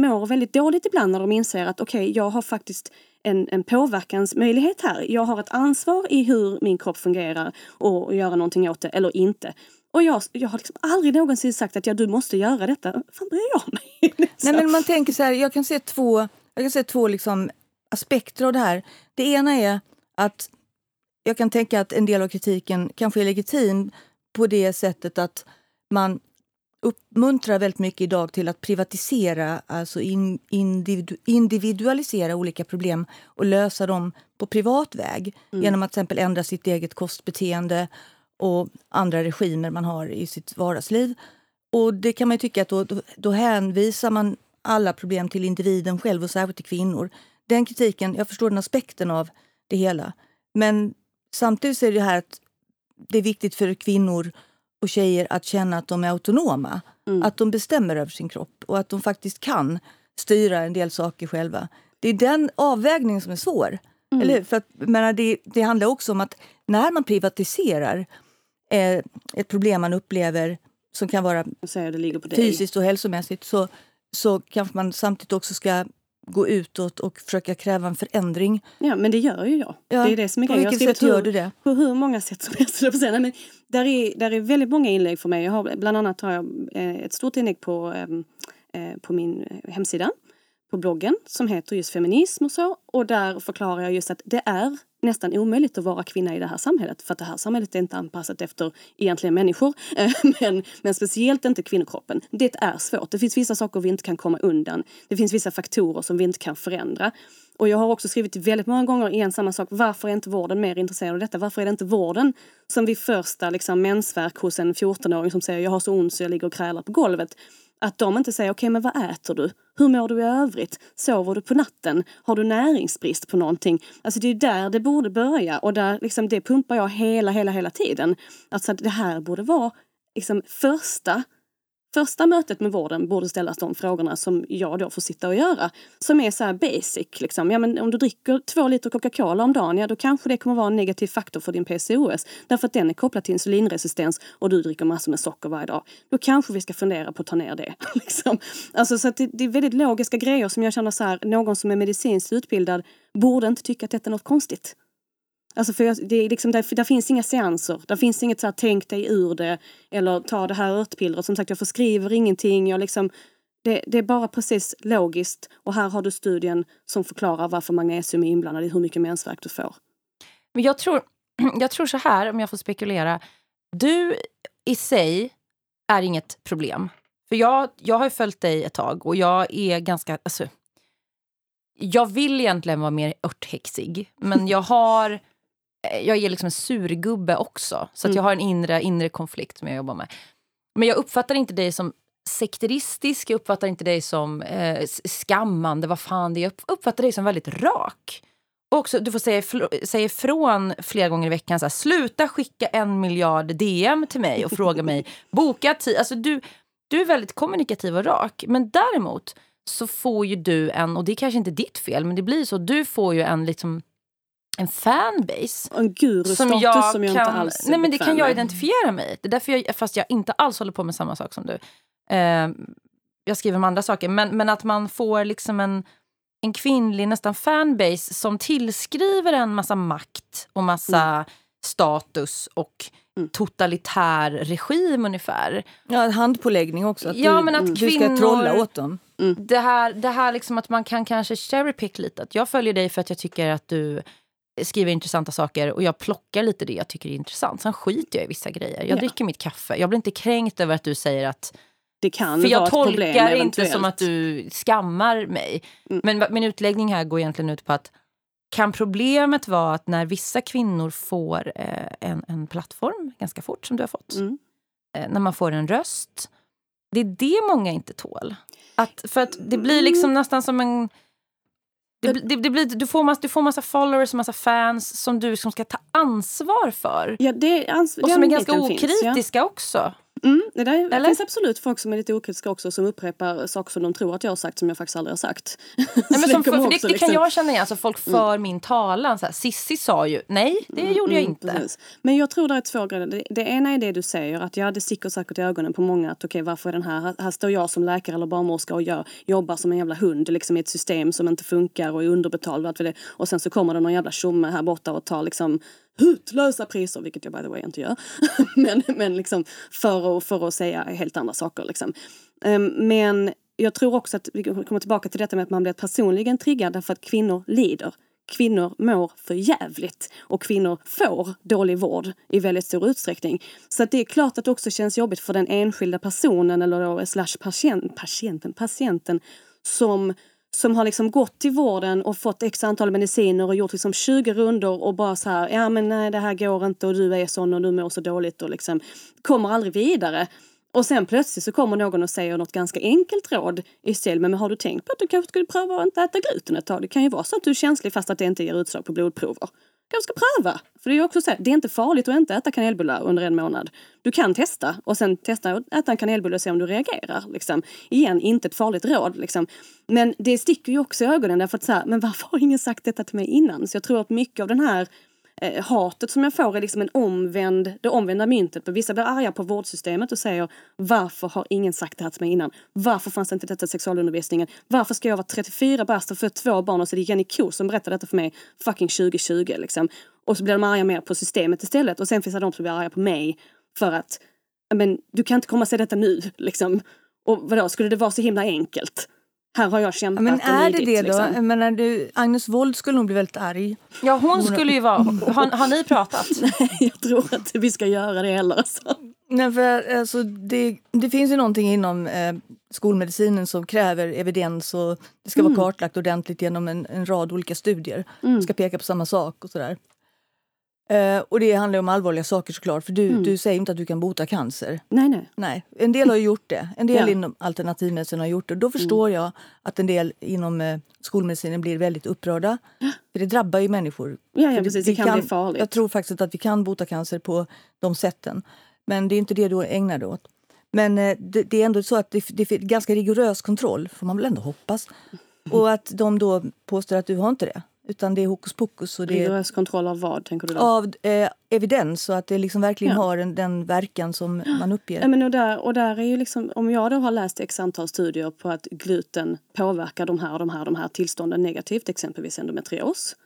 mår väldigt dåligt ibland när de inser att okej, jag har faktiskt en, en påverkansmöjlighet här. Jag har ett ansvar i hur min kropp fungerar och, göra någonting åt det eller inte. Och jag, jag har liksom aldrig någonsin sagt att ja, du måste göra detta. Fan bryr jag mig? <laughs> Nej, men man tänker så här, jag kan se två, jag kan se två liksom aspekter av det här. Det ena är att jag kan tänka att en del av kritiken kanske är legitim på det sättet att man uppmuntrar väldigt mycket idag till att privatisera, alltså in, individu, individualisera olika problem och lösa dem på privat väg genom att till exempel ändra sitt eget kostbeteende och andra regimer man har i sitt vardagsliv. Och det kan man tycka att då, då, då hänvisar man alla problem till individen själv och särskilt till kvinnor. Den kritiken, jag förstår den aspekten av det hela. Men samtidigt är det här att det är viktigt för kvinnor och tjejer att känna att de är autonoma. Att de bestämmer över sin kropp och att de faktiskt kan styra en del saker själva. Det är den avvägningen som är svår. Eller hur? För att, menar, det, det handlar också om att när man privatiserar eh, ett problem man upplever som kan vara fysiskt och hälsomässigt så, så kanske man samtidigt också ska gå utåt och försöka kräva en förändring. Ja, men det gör ju jag. Ja, Det är det som är på vilket sätt gör hur- du det? På hur många sätt som <laughs> helst. Nej, men där, är, där är väldigt många inlägg för mig. Jag har, bland annat har jag eh, ett stort inlägg på, ehm, eh, på min hemsida på bloggen som heter just feminism och så. Och där förklarar jag just att det är nästan omöjligt att vara kvinna i det här samhället. För att det här samhället är inte anpassat efter egentligen människor. <laughs> Eh, men, men speciellt inte kvinnokroppen. Det är svårt. Det finns vissa saker vi inte kan komma undan. Det finns vissa faktorer som vi inte kan förändra. Och jag har också skrivit väldigt många gånger igen samma sak. Varför är inte vården mer intresserad av detta? Varför är det inte vården som vid första liksom, mensvärk hos en 14-åring som säger jag har så ont så jag ligger och krälar på golvet. Att de inte säger okej okay, men vad äter du? Hur mår du i övrigt? Sover du på natten? Har du näringsbrist på någonting? Alltså det är där det borde börja och där liksom det pumpar jag hela, hela, hela tiden. Alltså det här borde vara liksom första första mötet med vården borde ställas de frågorna som jag då får sitta och göra. Som är så här basic. Liksom. Ja, men om du dricker två liter Coca-Cola om dagen, ja då kanske det kommer vara en negativ faktor för din PCOS. Därför att den är kopplad till insulinresistens och du dricker massor med socker varje dag. Då kanske vi ska fundera på att ta ner det. <laughs> liksom. alltså, så det, det, är väldigt logiska grejer som jag känner så här, någon som är medicinskt utbildad borde inte tycka att detta är något konstigt. Alltså för det är liksom, där, där finns inga seanser. Där finns inget så här, tänk dig ur det eller ta det här örtpillret. Som sagt, jag förskriver ingenting. Jag liksom, det, det, är bara precis logiskt. Och här har du studien som förklarar varför magnesium är inblandad i hur mycket mensvärk du får. Men jag tror, <clears throat> jag tror så här, om jag får spekulera. Du i sig är inget problem. För jag, jag har följt dig ett tag och jag är ganska... Alltså, jag vill egentligen vara mer örthäxig, men <laughs> jag har jag är liksom en surgubbe också. Så att jag mm. har en inre, inre konflikt som jag jobbar med. Men jag uppfattar inte dig som sekteristisk, jag uppfattar inte dig som eh, skammande, vad fan det är. Jag uppfattar dig som väldigt rak. Och också, du får säga, säga ifrån flera gånger i veckan, så här, sluta skicka en miljard DM till mig och fråga mig, <laughs> boka tid. Alltså du, du är väldigt kommunikativ och rak. Men däremot så får ju du en, och det är kanske inte ditt fel, men det blir så, du får ju en liksom en fanbase. En som jag, som jag kan, inte alls Nej men det kan jag identifiera mig Det är därför jag, fast jag inte alls håller på med samma sak som du. Eh, jag skriver om andra saker. Men, men att man får liksom en, en kvinnlig nästan fanbase som tillskriver en massa makt och massa mm. status och mm. totalitär regim ungefär. Ja, handpåläggning också. Att ja, du, men att du kvinnor, ska trolla åt dem. Mm. Det här, det här liksom att man kan kanske cherry pick lite. Att jag följer dig för att jag tycker att du skriver intressanta saker och jag plockar lite det jag tycker är intressant. Sen skiter jag i vissa grejer. Jag ja. dricker mitt kaffe. Jag blir inte kränkt över att du säger att det kan För jag vara tolkar problem, inte eventuellt. som att du skammar mig. Mm. Men min utläggning här går egentligen ut på att kan problemet vara att när vissa kvinnor får eh, en, en plattform ganska fort, som du har fått, mm. eh, när man får en röst, det är det många inte tål. Att, för att det blir liksom mm. nästan som en det, det, det, blir, du, får massa, du får massa followers och massa fans som du som ska ta ansvar för. Ja, det, ans och som är ganska okritiska finns, ja. också. Mm, det där Eller? finns absolut folk som är lite okritiska också som upprepar saker som de tror att jag har sagt som jag faktiskt aldrig har sagt. Nej, men <laughs> som, för, för det, det liksom. kan jag känna igen, alltså folk mm. för mm. min talan. Så här, Sissi sa ju, nej det mm, gjorde jag mm, inte. Precis. Men jag tror det är två grejer. Det, det, ena är det du säger, att ja det sticker säkert i ögonen på många att okej okay, varför är den här, här står jag som läkare eller barnmorska och gör, jobbar som en jävla hund liksom i ett system som inte funkar och är underbetald. Och sen så kommer det någon jävla tjomme här borta och tar liksom hutlösa priser, vilket jag by the way inte gör. <laughs> men, men liksom för att, för att säga helt andra saker. Liksom. Ehm, men jag tror också att vi kommer tillbaka till detta med att man blir personligen triggad därför att kvinnor lider. Kvinnor mår för jävligt och kvinnor får dålig vård i väldigt stor utsträckning. Så att det är klart att det också känns jobbigt för den enskilda personen eller då slash patient, patienten, patienten som som har liksom gått till vården och fått x antal mediciner och gjort liksom 20 runder och bara så här, ja men nej det här går inte och du är sån och du mår så dåligt och liksom kommer aldrig vidare. Och sen plötsligt så kommer någon och säger något ganska enkelt råd i stil med men har du tänkt på att du kanske skulle pröva att inte äta gluten ett tag? Det kan ju vara så att du är känslig fast att det inte ger utslag på blodprover kanske ska pröva. För det är också så här, det är inte farligt att inte äta kanelbullar under en månad. Du kan testa och sen testa att äta en kanelbulle och se om du reagerar. Liksom. Igen, inte ett farligt råd. Liksom. Men det sticker ju också i ögonen därför att så här, men varför har ingen sagt detta till mig innan? Så jag tror att mycket av den här eh, hatet som jag får är liksom en omvänd, det omvända myntet. För vissa blir arga på vårdsystemet och säger varför har ingen sagt det här till mig innan? Varför fanns det inte detta i sexualundervisningen? Varför ska jag vara 34 bast och få två barn och så är det Jenny Ko som berättar detta för mig fucking 2020 liksom. Och så blir de arga mer på systemet istället och sen finns det de som blir arga på mig för att men du kan inte komma och säga detta nu <laughs> liksom. Och vadå, skulle det vara så himla enkelt? Här har jag kämpat Men är det det då? liksom. Jag menar, du, Agnes Wold skulle nog bli väldigt arg. Ja, hon skulle ju vara... Har, har ni pratat? <laughs> jag tror inte vi ska göra det heller. Så. Nej, för, alltså, det, det finns ju någonting inom eh, skolmedicinen som kräver evidens och det ska vara kartlagt ordentligt genom en, en rad olika studier. Det ska peka på samma sak och sådär. Eh, och det handlar om allvarliga saker såklart, för du, du säger inte att du kan bota cancer. Nej, nej. Nej, en del har gjort det. En del Ja. inom alternativmedicin har gjort det. Då förstår jag att en del inom eh, skolmedicinen blir väldigt upprörda. För det drabbar ju människor. Ja, ja precis. Det vi kan, bli farligt. Jag tror faktiskt att vi kan bota cancer på de sätten. Men det är inte det du ägnar dig åt. Men eh, det, det är ändå så att det, det är ganska rigorös kontroll, får man väl ändå hoppas. Och att de då påstår att du har inte det. Utan det är hokus pokus. Och det är kontroll av vad, tänker du då? av eh, evidens så att det liksom verkligen Ja. har en, den verkan som man uppger. Ja, men och, där, och där är ju liksom, om jag då har läst x antal studier på att gluten påverkar de här och de här, de här tillstånden negativt, exempelvis endometrios.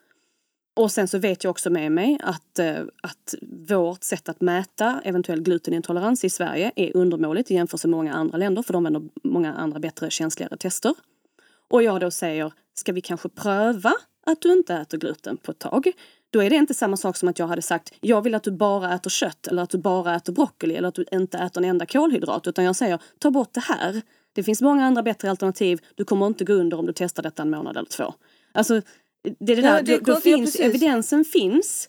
Och sen så vet jag också med mig att, eh, att vårt sätt att mäta eventuell glutenintolerans i Sverige är undermåligt i jämförelse med många andra länder, för de använder många andra bättre känsligare tester. Och jag då säger, ska vi kanske pröva att du inte äter gluten på ett tag? Då är det inte samma sak som att jag hade sagt, jag vill att du bara äter kött eller att du bara äter broccoli eller att du inte äter en enda kolhydrat. Utan jag säger, ta bort det här. Det finns många andra bättre alternativ. Du kommer inte gå under om du testar detta en månad eller två. Alltså, det är det Ja, där, det då, då ja, finns, precis. evidensen finns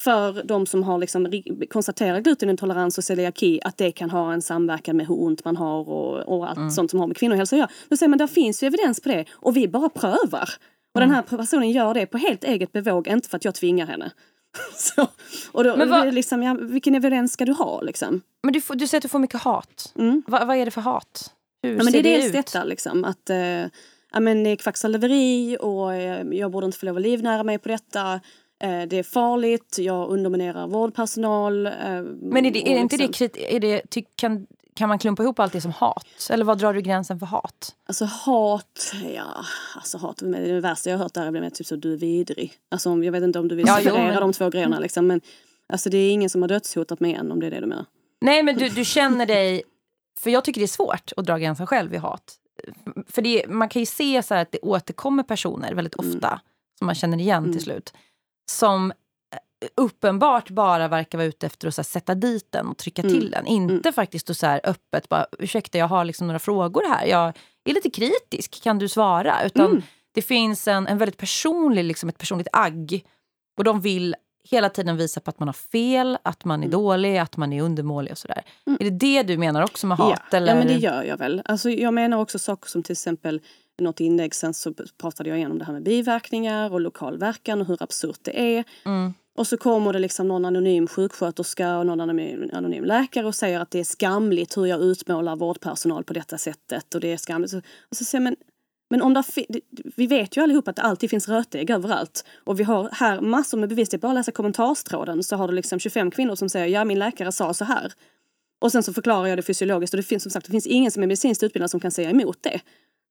för de som har liksom konstaterat glutenintolerans och celiaki att det kan ha en samverkan med hur ont man har och, och allt sånt som har med kvinnohälsa att göra. Då säger man, där finns ju evidens på det och vi bara prövar. Och den här personen gör det på helt eget bevåg, inte för att jag tvingar henne. <laughs> Så, och då, Men vad- är det liksom, ja, vilken evidens ska du ha liksom? Men du, får, du säger att du får mycket hat. Mm. Va, vad är det för hat? Hur Ja, men det ser är det dels ut? detta liksom att eh, ja, men det är kvacksalveri och eh, jag borde inte få lov att livnära mig på detta. Eh, det är farligt, jag underminerar vårdpersonal. Eh, Men är, det, är och inte det, liksom- är det ty, kan, kan man klumpa ihop allt det som hat? Eller vad drar du gränsen för hat? Alltså hat, ja, alltså hat, det är det värsta jag har hört där är typ så du är vidrig. Alltså jag vet inte om du vill Ja, jo, separera men- de två grejerna liksom men alltså det är ingen som har dödshotat mig än om det är det du menar. Nej, men du, du känner dig... För jag tycker det är svårt att dra gränsen själv i hat. För det, man kan ju se så att det återkommer personer väldigt ofta, som man känner igen till slut, som uppenbart bara verkar vara ute efter att så här, sätta dit den och trycka till den. Inte faktiskt att så här, öppet bara, ursäkta jag har liksom några frågor här, jag är lite kritisk, kan du svara? Utan det finns en, en väldigt personlig, liksom ett personligt agg. Och de vill hela tiden visa på att man har fel, att man är dålig, att man är undermålig och sådär. Är det det du menar också med hat? ja, eller? ja, men det gör jag väl. Alltså, jag menar också saker som till exempel något inlägg sen så pratade jag igenom det här med biverkningar och lokal verkan och hur absurt det är. Mm. Och så kommer det liksom någon anonym sjuksköterska och någon anonym, anonym läkare och säger att det är skamligt hur jag utmålar vårdpersonal på detta sättet. Och det är skamligt. Och så säger jag, men, om det, vi vet ju allihop att det alltid finns rötägg överallt. Och vi har här massor med bevis. Det är bara att läsa kommentarstråden så har du liksom 25 kvinnor som säger ja min läkare sa så här. Och sen så förklarar jag det fysiologiskt och det finns som sagt det finns ingen som är medicinskt utbildad som kan säga emot det.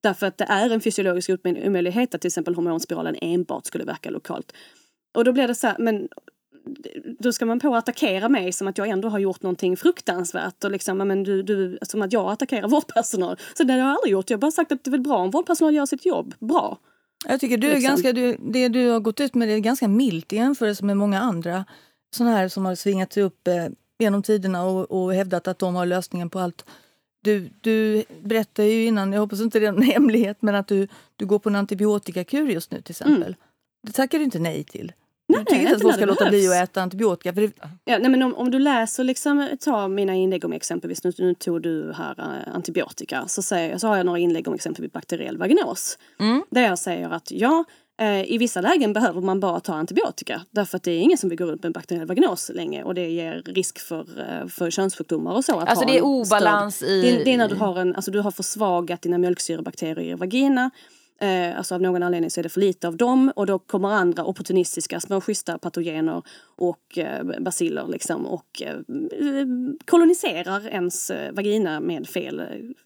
Därför att det är en fysiologisk omöjlighet att till exempel hormonspiralen enbart skulle verka lokalt. Och då blir det så här, men då ska man på att attackera mig som att jag ändå har gjort någonting fruktansvärt och liksom, men du, du, som att jag attackerar <laughs> vårdpersonal. Så det har jag aldrig gjort. Jag har bara sagt att det är väl bra om vårdpersonal gör sitt jobb. Bra. Jag tycker du är Liksom. ganska, du, det du har gått ut med är ganska milt i jämförelse med många andra såna här som har svingat sig upp eh, genom tiderna och, och hävdat att de har lösningen på allt. Du, du berättade ju innan, jag hoppas inte det är en <laughs> hemlighet, men att du, du går på en antibiotikakur just nu till exempel. Det tackar du inte nej till. Nej, du tycker inte att folk ska låta bli att äta antibiotika. Det, Ja, nej, men om, om du läser, liksom, ta mina inlägg om exempelvis, nu, nu tog du här eh, antibiotika, så, säger, så har jag några inlägg om exempelvis bakteriell vaginos. Där jag säger att ja, eh, i vissa lägen behöver man bara ta antibiotika. Därför att det är ingen som vill gå runt med bakteriell vaginos länge och det ger risk för, eh, för könssjukdomar och så. Att Alltså det är obalans i- Det, det är när du har, en, alltså du har försvagat dina mjölksyrebakterier i vagina. Eh, alltså av någon anledning så är det för lite av dem och då kommer andra opportunistiska små schyssta patogener och eh, baciller liksom och eh, koloniserar ens eh, vagina med fel,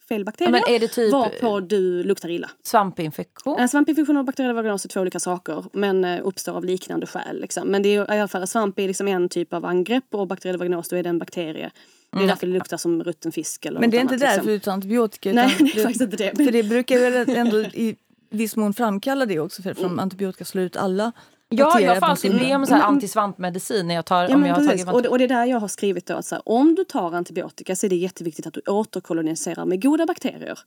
fel bakterier. men är det typ- Varpå du luktar illa. Svampinfektion? Eh, Svampinfektion och bakteriell vaginos är två olika saker men eh, uppstår av liknande skäl. Liksom. Men det är i alla fall, svamp är liksom en typ av angrepp och bakteriell vaginos då är det en bakterie Det är därför det luktar som rutten fisk. Eller Men det är inte annat, därför liksom. du tar antibiotika. Nej, <laughs> det är faktiskt inte det. För det brukar väl ändå i viss mån framkalla det också, för från antibiotika slår ut alla Ja, jag får alltid be om så här Men- antisvampmedicin när jag tar, Ja, om men jag har tagit och, det- och det är där jag har skrivit då att så här, om du tar antibiotika så är det jätteviktigt att du återkoloniserar med goda bakterier.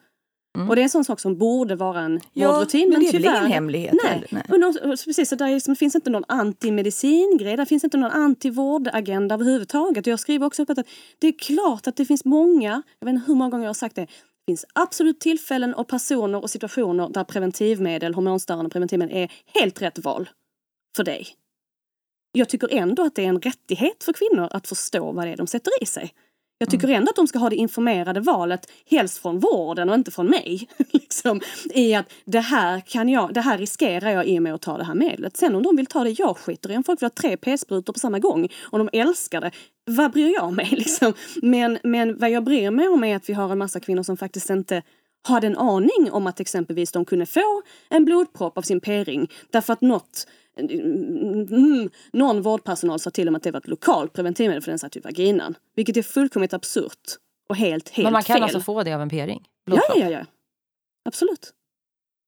Och det är en sån sak som borde vara en Ja, vårdrutin. men det är väl ingen hemlighet Nej. nej. Och nå- och precis, så där är, liksom, finns inte någon antimedicingrej, där finns inte någon antivårdagenda överhuvudtaget. Och jag skriver också upp att det är klart att det finns många, jag vet inte hur många gånger jag har sagt det, det finns absolut tillfällen och personer och situationer där preventivmedel, hormonstörande preventivmedel är helt rätt val för dig. Jag tycker ändå att det är en rättighet för kvinnor att förstå vad det är de sätter i sig. Jag tycker ändå att de ska ha det informerade valet, helst från vården och inte från mig. <laughs> liksom, I att det här, kan jag, det här riskerar jag i och med att ta det här medlet. Sen om de vill ta det, jag skiter i om folk vill ha tre p-sprutor på samma gång. Om de älskar det, vad bryr jag mig? <laughs> Liksom? Men, men vad jag bryr mig om är att vi har en massa kvinnor som faktiskt inte hade en aning om att exempelvis de kunde få en blodpropp av sin p-ring därför att något Mm, någon vårdpersonal sa till dem att det var ett lokalt preventivmedel för den satt i vaginan. Vilket är fullkomligt absurt och helt, helt Men man kan fel. alltså få det av en p-ring? ja, ja, ja. Absolut.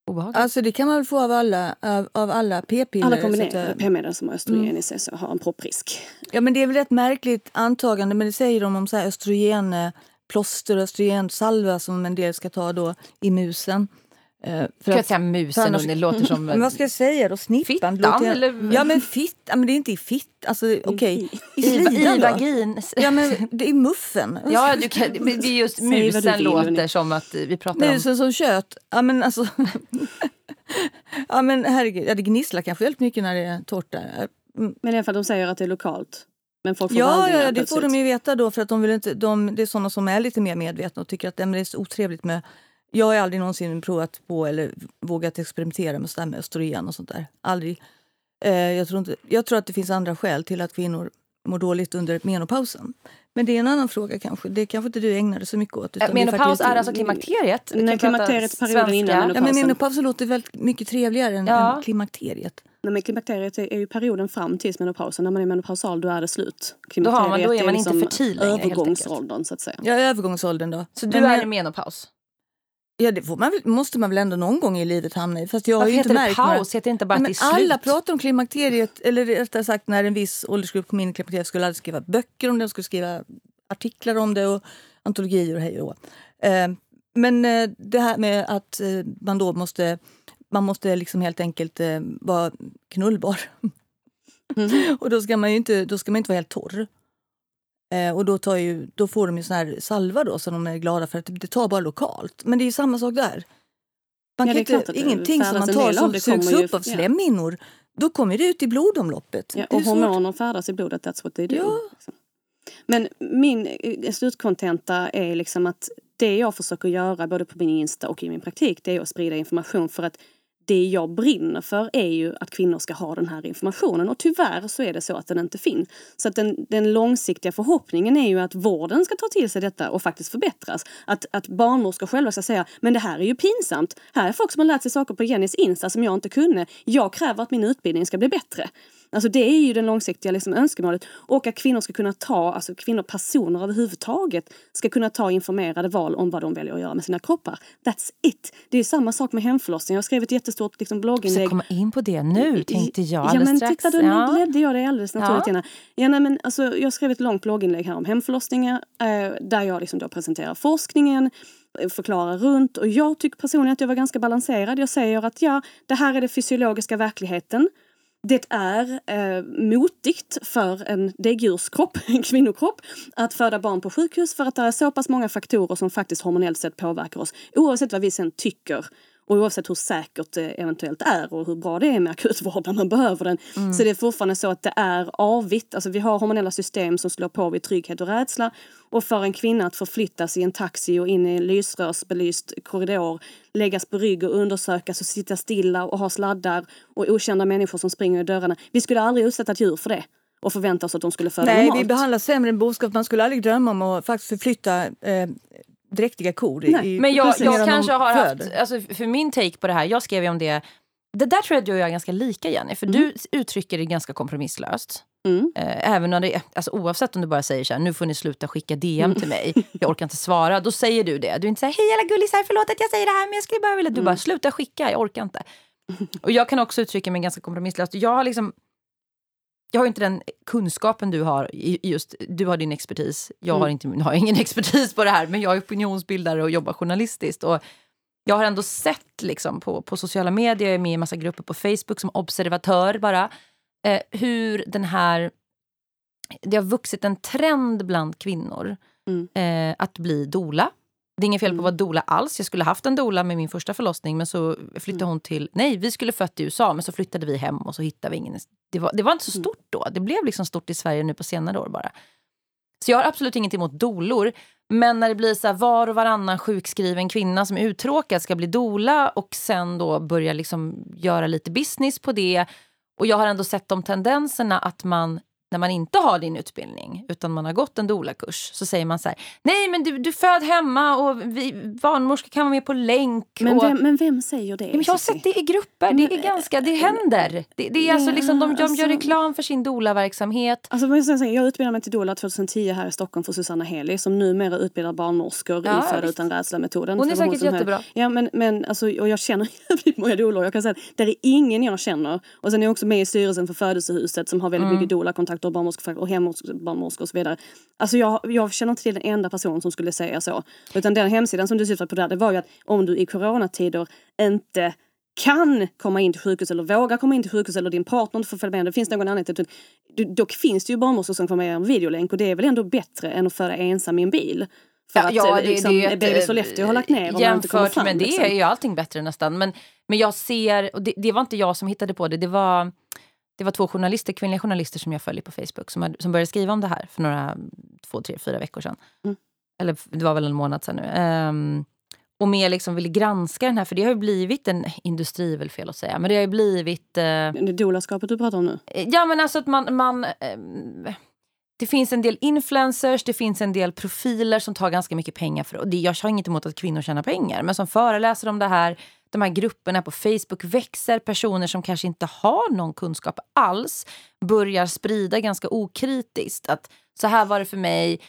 Obehagligt. Alltså det kan man väl få av alla, av, av alla p-piller. Alla kombinerade p-medel som har östrogen Mm. i sig så har en propprisk. Ja men det är väl ett märkligt antagande men det säger de om så här östrogen eh, plåster och östrogensalva som en del ska ta då i musen. Eh, för Kan jag att- säga musen annars- det låter som... <laughs> men vad ska jag säga då? Snippan? Fittan, låter- eller- Ja men fitt, ja, men det är inte i fitt, alltså okej. I I, slidan I då? vagin. Ja men det är muffen. <laughs> Ja, du kan, men det är just musen vill, låter som att vi pratar om... Musen som kött. Ja men alltså. <laughs> ja men herregud, ja, det gnisslar kanske väldigt mycket när det är torrt där. Men i alla fall de säger att det är lokalt. Men folk får Ja, ja, det plötsligt. får de ju veta då för att de vill inte, de, det är sådana som är lite mer medvetna och tycker att "Nej, men det är så otrevligt med jag har aldrig någonsin provat på eller vågat experimentera med, med östrogen och sånt där. Aldrig. Eh, jag, tror inte, jag tror att det finns andra skäl till att kvinnor mår dåligt under menopausen. Men det är en annan fråga kanske. Det kanske inte du ägnade så mycket åt. Äh, utan är Menopaus är alltså klimakteriet? Prata klimakteriet är perioden innan menopausen. Ja, men menopausen låter väldigt mycket trevligare än, Ja. än klimakteriet. Nej, men klimakteriet är är ju perioden fram tills menopausen. När man är menopausal då är det slut. Då har man- då är man inte fertil längre. Övergångsåldern så att säga. Ja, övergångsåldern då. Så du Men- är i menopaus? Ja, det man måste man väl ändå någon gång i livet hamna i. Fast jag har ju inte heter det märkt paus? några- Heter inte bara Nej, att det är slut? alla pratar om klimakteriet, eller rättare sagt när en viss åldersgrupp kom in i klimakteriet skulle alla skriva böcker om det, de skulle skriva artiklar om det och antologier och hej och eh, Men eh, det här med att eh, man då måste, man måste liksom helt enkelt eh, vara knullbar. Mhm. <laughs> och då ska man inte, då ska man inte vara helt torr. Eh, och då, tar ju, då får de ju sån här salva då som de är glada för att det tar bara lokalt. Men det är ju samma sak där. Man Ja, kan inte, ingenting som man tar som sugs upp av ja. slemhinnor, då kommer det ut i blodomloppet. Ja, och hormoner färdas i blodet, that's what they do. Ja. liksom. Men min eh, slutkontenta är liksom att det jag försöker göra både på min Insta och i min praktik det är att sprida information för att det jag brinner för är ju att kvinnor ska ha den här informationen och tyvärr så är det så att den inte finns. Så att den, den långsiktiga förhoppningen är ju att vården ska ta till sig detta och faktiskt förbättras. Att, att barnmorskor själva ska säga men det här är ju pinsamt. Här är folk som har lärt sig saker på Jennys Insta som jag inte kunde. Jag kräver att min utbildning ska bli bättre. Alltså det är ju det långsiktiga liksom önskemålet. Och att kvinnor ska kunna ta, alltså kvinnor, personer överhuvudtaget, ska kunna ta informerade val om vad de väljer att göra med sina kroppar. That's it! Det är samma sak med hemförlossning. Jag har skrivit ett jättestort liksom, Vi ska blogginlägg. komma in på det nu, tänkte jag Ja alldeles men strax. titta, då Ja. ledde jag det alldeles naturligt Ja. Ja, nej, men, alltså, jag skrev ett långt blogginlägg här om hemförlossningar eh, där jag liksom då presenterar forskningen, eh, förklarar runt och jag tycker personligen att jag var ganska balanserad. Jag säger att ja, det här är den fysiologiska verkligheten. Det är eh, motigt för en däggdjurskropp, <laughs> en kvinnokropp, att föda barn på sjukhus för att det är så pass många faktorer som faktiskt hormonellt sett påverkar oss. Oavsett vad vi sen tycker och oavsett hur säkert det eventuellt är och hur bra det är med akutvård när man behöver den. Så det är fortfarande så att det är avvitt. Alltså vi har hormonella system som slår på vid trygghet och rädsla. Och för en kvinna att förflyttas i en taxi och in i en lysrörsbelyst korridor, läggas på rygg och undersökas och sitta stilla och ha sladdar och okända människor som springer i dörrarna. Vi skulle aldrig utsätta ett djur för det och förvänta oss att de skulle föda Nej, normalt. vi behandlas sämre än boskap. Man skulle aldrig drömma om att faktiskt förflytta eh, dräktiga kor. i- Nej, i, Men jag, jag kanske har haft, alltså för min take på det här, jag skrev ju om det, det där tror jag att du och jag är ganska lika Jenny, för Mm. du uttrycker det ganska kompromisslöst. Mm. Eh, även när det, alltså, oavsett om du bara säger så här, nu får ni sluta skicka DM Mm. till mig, jag orkar inte svara. Då säger du det. Du är inte säger hej alla gullisar, förlåt att jag säger det här men jag skulle bara vilja... Du Mm. bara, sluta skicka, jag orkar inte. Och jag kan också uttrycka mig ganska kompromisslöst. Jag har liksom... Jag har inte den kunskapen du har. i just, du har din expertis. Jag har, Mm. inte, har ingen <laughs> expertis på det här, men jag är opinionsbildare och jobbar journalistiskt. Och jag har ändå sett liksom på, på sociala medier, jag är med i en massa grupper på Facebook som observatör bara, eh, hur den här... Det har vuxit en trend bland kvinnor Mm. eh, att bli dola. Det är inget fel på Mm. att vara dola alls. Jag skulle haft en dola med min första förlossning men så flyttade Mm. hon till... Nej, vi skulle fött i USA men så flyttade vi hem och så hittade vi ingen. Det var, det var inte så Mm. stort då. Det blev liksom stort i Sverige nu på senare år bara. Så jag har absolut inget emot dolor. Men när det blir så här, var och varannan sjukskriven kvinna som är uttråkad ska bli dola och sen då börja liksom göra lite business på det. Och jag har ändå sett de tendenserna att man när man inte har din utbildning utan man har gått en doula-kurs så säger man så här, nej men du, du föd hemma och vi, barnmorskor kan vara med på länk. Men och, vem, men vem säger det? Ja, men jag har sett det i grupper, det är ganska, det händer. Det, det är alltså liksom, de, de alltså- gör reklam för sin doula-verksamhet. Alltså, men jag, utbildade mig till doula 2010 här i Stockholm för Susanna Heli som numera utbildar barnmorskor Ja, i Föda utan rädsla-metoden. Hon är säkert höll- jättebra. Ja, men, men alltså, och jag känner <laughs> jävligt många doulor. Jag kan säga att det är ingen jag känner. Och sen är jag också med i styrelsen för Födelsehuset som har väldigt Mm. mycket doula-kontakter och barnmorskor och hembarnmorskor och så vidare. Alltså jag, jag känner inte till den enda person som skulle säga så. Utan den hemsidan som du syftade på där, det var ju att om du i coronatider inte kan komma in till sjukhus eller vågar komma in till sjukhus eller din partner inte får följa med. Det finns någon anledning till du, dock finns det ju barnmorskor som får med en videolänk och det är väl ändå bättre än att föda ensam i en bil. För att ja, eh, liksom, ett, BB eh, Sollefteå har lagt ner kommer Jämfört fram. med det liksom. är ju allting bättre nästan. Men, men jag ser, och det, det var inte jag som hittade på det, det var, det var två journalister, kvinnliga journalister som jag följer på Facebook som, som började skriva om det här för några, två, tre, fyra veckor sedan. Mm. Eller det var väl en månad sedan nu. Ehm, och mer liksom ville granska den här, för det har ju blivit en industri, väl fel att säga, men det har ju blivit... Eh, Det doulaskapet du pratar om nu. Ja, men alltså att man... man ehm, det finns en del influencers, det finns en del profiler som tar ganska mycket pengar för och det. Jag har inget emot att kvinnor tjänar pengar, men som föreläser om det här, de här grupperna på Facebook växer. Personer som kanske inte har någon kunskap alls börjar sprida ganska okritiskt att så här var det för mig.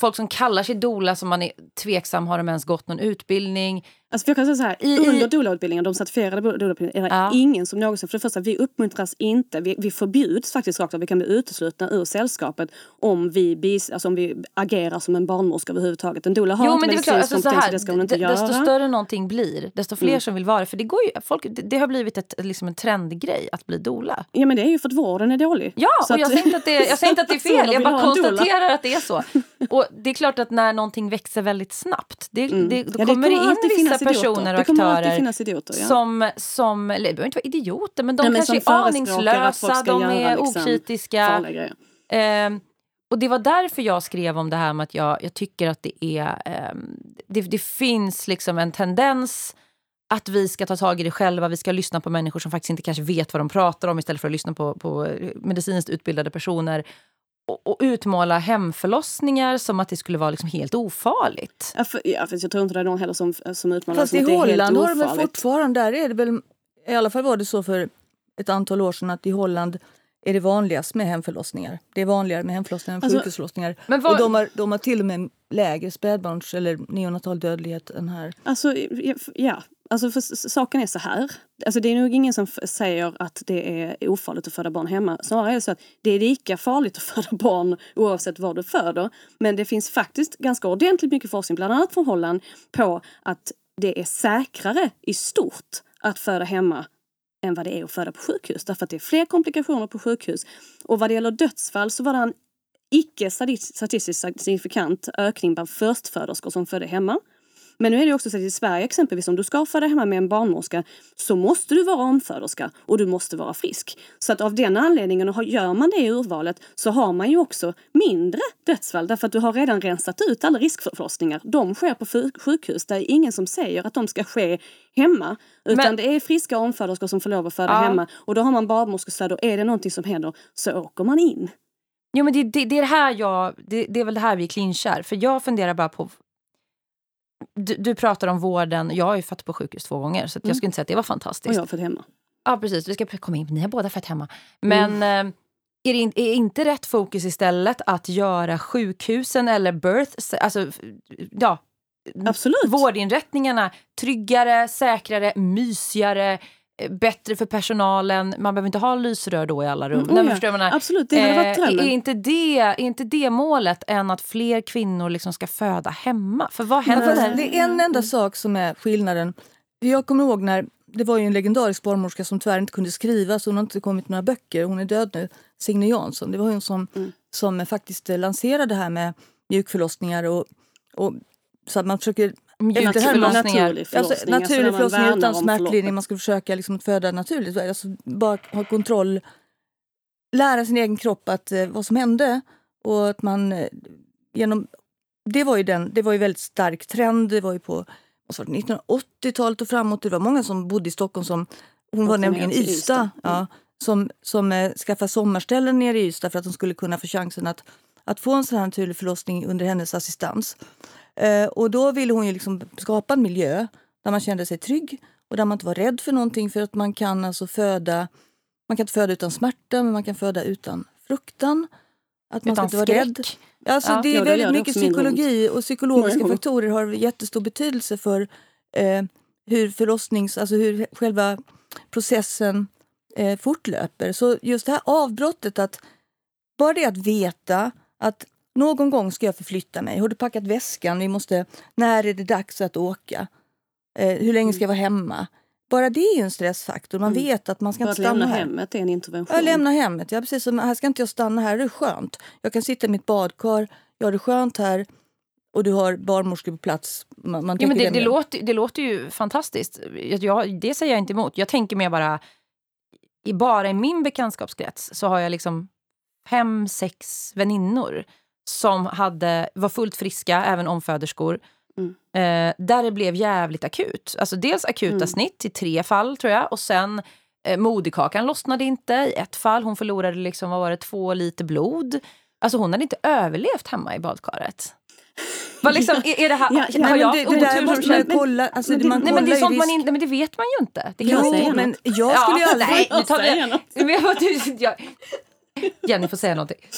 Folk som kallar sig dola som man är tveksam, har de ens gått någon utbildning? Alltså jag kan säga så här, I- under doulautbildningen, de certifierade doulautbildningen, är det Ja. ingen som någonsin, för det första, vi uppmuntras inte, vi, vi förbjuds faktiskt rakt av, vi kan bli uteslutna ur sällskapet om vi, bis, alltså om vi agerar som en barnmorska överhuvudtaget. En doula har Jo, inte det medicinsk alltså, så kompetens, här, det ska hon inte göra. desto större någonting blir, desto fler Mm. som vill vara det. För det, går ju, folk, det, det har blivit ett, liksom en trendgrej att bli dola. Ja men det är ju för att vården är dålig. Ja, Så och jag att- säger inte att det, jag säger inte att det är <laughs> fel. Jag bara doula. konstaterar att det är så. <laughs> Och det är klart att när någonting växer väldigt snabbt, det, Mm. det, då Ja, kommer det in vissa. Personer och aktörer idioter. Ja. som, som, eller det behöver inte vara idioter, men de Nej, men kanske är aningslösa, de är liksom, okritiska. Ehm, och det var därför jag skrev om det här med att jag, jag tycker att det är... ehm, det, det finns liksom en tendens att vi ska ta tag i det själva. Vi ska lyssna på människor som faktiskt inte kanske vet vad de pratar om istället för att lyssna på, på medicinskt utbildade personer. Och, och utmåla hemförlossningar som att det skulle vara liksom helt ofarligt. Ja, för, ja, för jag tror inte det är någon heller som, som utmanar Fast som i att det är helt Holland har de fortfarande, där är det väl, i alla fall var det så för ett antal år sedan att i Holland är det vanligast med hemförlossningar. Det är vanligare med hemförlossningar än Alltså, sjukhusförlossningar. men vad- Och de har, de har till och med lägre spädbarns eller neonatal dödlighet än här. Alltså, ja. Alltså för saken är så här. Alltså det är nog ingen som säger att det är ofarligt att föda barn hemma. Snarare är det så att det är lika farligt att <laughs> föda barn oavsett var du föder. Men det finns faktiskt ganska ordentligt mycket forskning, bland annat från Holland, på att det är säkrare i stort att föda hemma än vad det är att föda på sjukhus. Därför att det är fler komplikationer på sjukhus. Och vad det gäller dödsfall så var det en icke statistiskt signifikant ökning bland förstföderskor som födde hemma. Men nu är det också så att i Sverige exempelvis om du ska föda hemma med en barnmorska så måste du vara omföderska och du måste vara frisk. Så att av den anledningen, och gör man det urvalet så har man ju också mindre dödsfall därför att du har redan rensat ut alla riskförlossningar. De sker på sjuk- sjukhus. Det är ingen som säger att de ska ske hemma. Utan Men- det är friska omföderskor som får lov att föda Ja. hemma. Och då har man barnmorskestöd och är det någonting som händer så åker man in. Jo, men det, det, det är här jag... Det, det är väl det här vi clinchar. För jag funderar bara på... Du, du pratar om vården. Jag har ju fött på sjukhus två gånger, så att jag Mm. skulle inte säga att det var Och fantastiskt. jag har fått hemma. Ja, precis. Vi ska komma in. Ni har båda fött hemma. Men, Mm. är, det in, är inte rätt fokus istället att göra sjukhusen eller birth, alltså ja, Absolut. vårdinrättningarna tryggare, säkrare, mysigare, bättre för personalen. Man behöver inte ha lysrör då i alla rum. Mm, Nej, oh men ja. menar? Absolut, det hade varit Eh, drömmen. är, inte det, är inte det målet än att fler kvinnor liksom ska föda hemma? För vad Men händer? fast det är en enda sak som är skillnaden. Jag kommer ihåg när det var ju en legendarisk barnmorska som tyvärr inte kunde skriva så hon har inte kommit några böcker. Hon är död nu. Signe Jansson. Det var hon som, som faktiskt lanserade det här med mjukförlossningar och, och så att man försöker Mjukförlossningar. Naturlig förlossning. Alltså, alltså naturlig man förlossning utan smärtlindring. Man ska försöka liksom föda naturligt. Alltså, bara ha kontroll. Lära sin egen kropp att, eh, vad som hände. Och att man eh, genom... Det var ju, den, det var ju väldigt stark trend. Det var ju på vad sa du, 1980-talet och framåt. Det var många som bodde i Stockholm som... Hon var nämligen i Ystad. Ystad. Mm. Ja, som som eh, skaffade sommarställen nere i Ystad för att de skulle kunna få chansen att, att få en sån här naturlig förlossning under hennes assistans. Eh, och då ville hon ju liksom skapa en miljö där man kände sig trygg och där man inte var rädd för någonting för att man kan alltså föda man kan inte föda utan smärta men man kan föda utan fruktan. Att man Utan inte vara rädd. Alltså, Ja. det är väldigt mycket psykologi och psykologiska faktorer har jättestor betydelse för eh, hur förlossnings, alltså hur själva processen eh, fortlöper. Så just det här avbrottet, att bara det att veta att någon gång ska jag förflytta mig. Har du packat väskan? Vi måste, när är det dags att åka? Eh, hur länge ska jag vara hemma? Bara det är en stressfaktor. Man Mm. vet att man ska För inte stanna lämna här. hemmet är en intervention. Jag lämnar hemmet. Ja, precis. Så här ska inte jag stanna här. Det är skönt. Jag kan sitta i mitt badkar. Jag har det skönt här. Och du har barnmorskor på plats. Man, man Ja, men det, det, låter, det låter ju fantastiskt. Jag, jag, det säger jag inte emot. Jag tänker mer bara... I, bara i min bekantskapskrets så har jag liksom fem, sex väninnor som hade, var fullt friska, även omföderskor. Mm. Eh, där det blev jävligt akut. Alltså dels akuta Mm. snitt i tre fall, tror jag. Och sen eh, moderkakan lossnade inte i ett fall. Hon förlorade liksom, vad var det, två liter blod. Alltså hon hade inte överlevt hemma i badkaret. Vad liksom, <laughs> är, är det här, Ja, ja, har Nej, men jag det, det otur där som måste man kolla. Alltså, men det- man Nej men det är sånt man inte, nej, men det vet man ju inte. Det kan Jag Jo, något. men jag skulle ju aldrig... nej, jag, du, <laughs> jag, <laughs> <laughs> Jenny får säga någonting.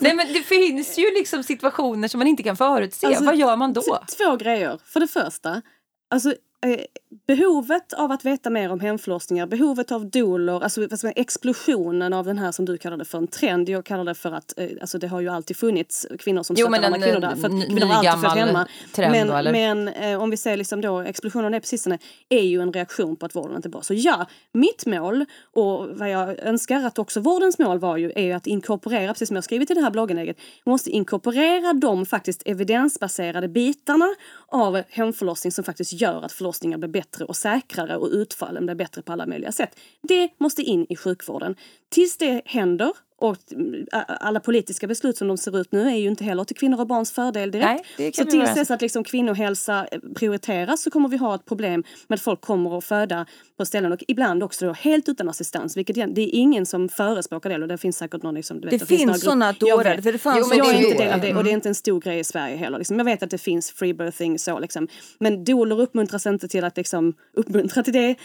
Nej men det finns ju liksom situationer som man inte kan förutse. Alltså, Vad gör man då? Två grejer. För det första, alltså, eh, behovet av att veta mer om hemförlossningar, behovet av doulor, alltså explosionen av den här som du kallar det för en trend. Jag kallar det för att eh, alltså, det har ju alltid funnits kvinnor som stöttar andra kvinnor där. För att kvinnor har alltid nygammal hemma. men då, men eh, om vi ser liksom då explosionen av precis är ju en reaktion på att vården inte är bra. Så ja, mitt mål och vad jag önskar att också vårdens mål var ju är ju att inkorporera, precis som jag skrivit i det här blogginlägget, måste inkorporera de faktiskt evidensbaserade bitarna av hemförlossning som faktiskt gör att förlossningar blir bättre och säkrare och utfallen blir bättre på alla möjliga sätt. Det måste in i sjukvården. Tills det händer och mm, alla politiska beslut som de ser ut nu är ju inte heller till kvinnor och barns fördel direkt. Nej, så tills dess att liksom kvinnohälsa eh, prioriteras så kommer vi ha ett problem med att folk kommer att föda på ställen och ibland också då helt utan assistans. Vilket det är ingen som förespråkar det och det finns säkert någon liksom, du vet, Det finns finns Jag dårar. För det fanns Jo, men Jag är inte del av det och det är inte en stor grej i Sverige heller. Liksom. Jag vet att det finns free birthing så liksom. Men doulor uppmuntras inte till att liksom uppmuntra till det. Eh,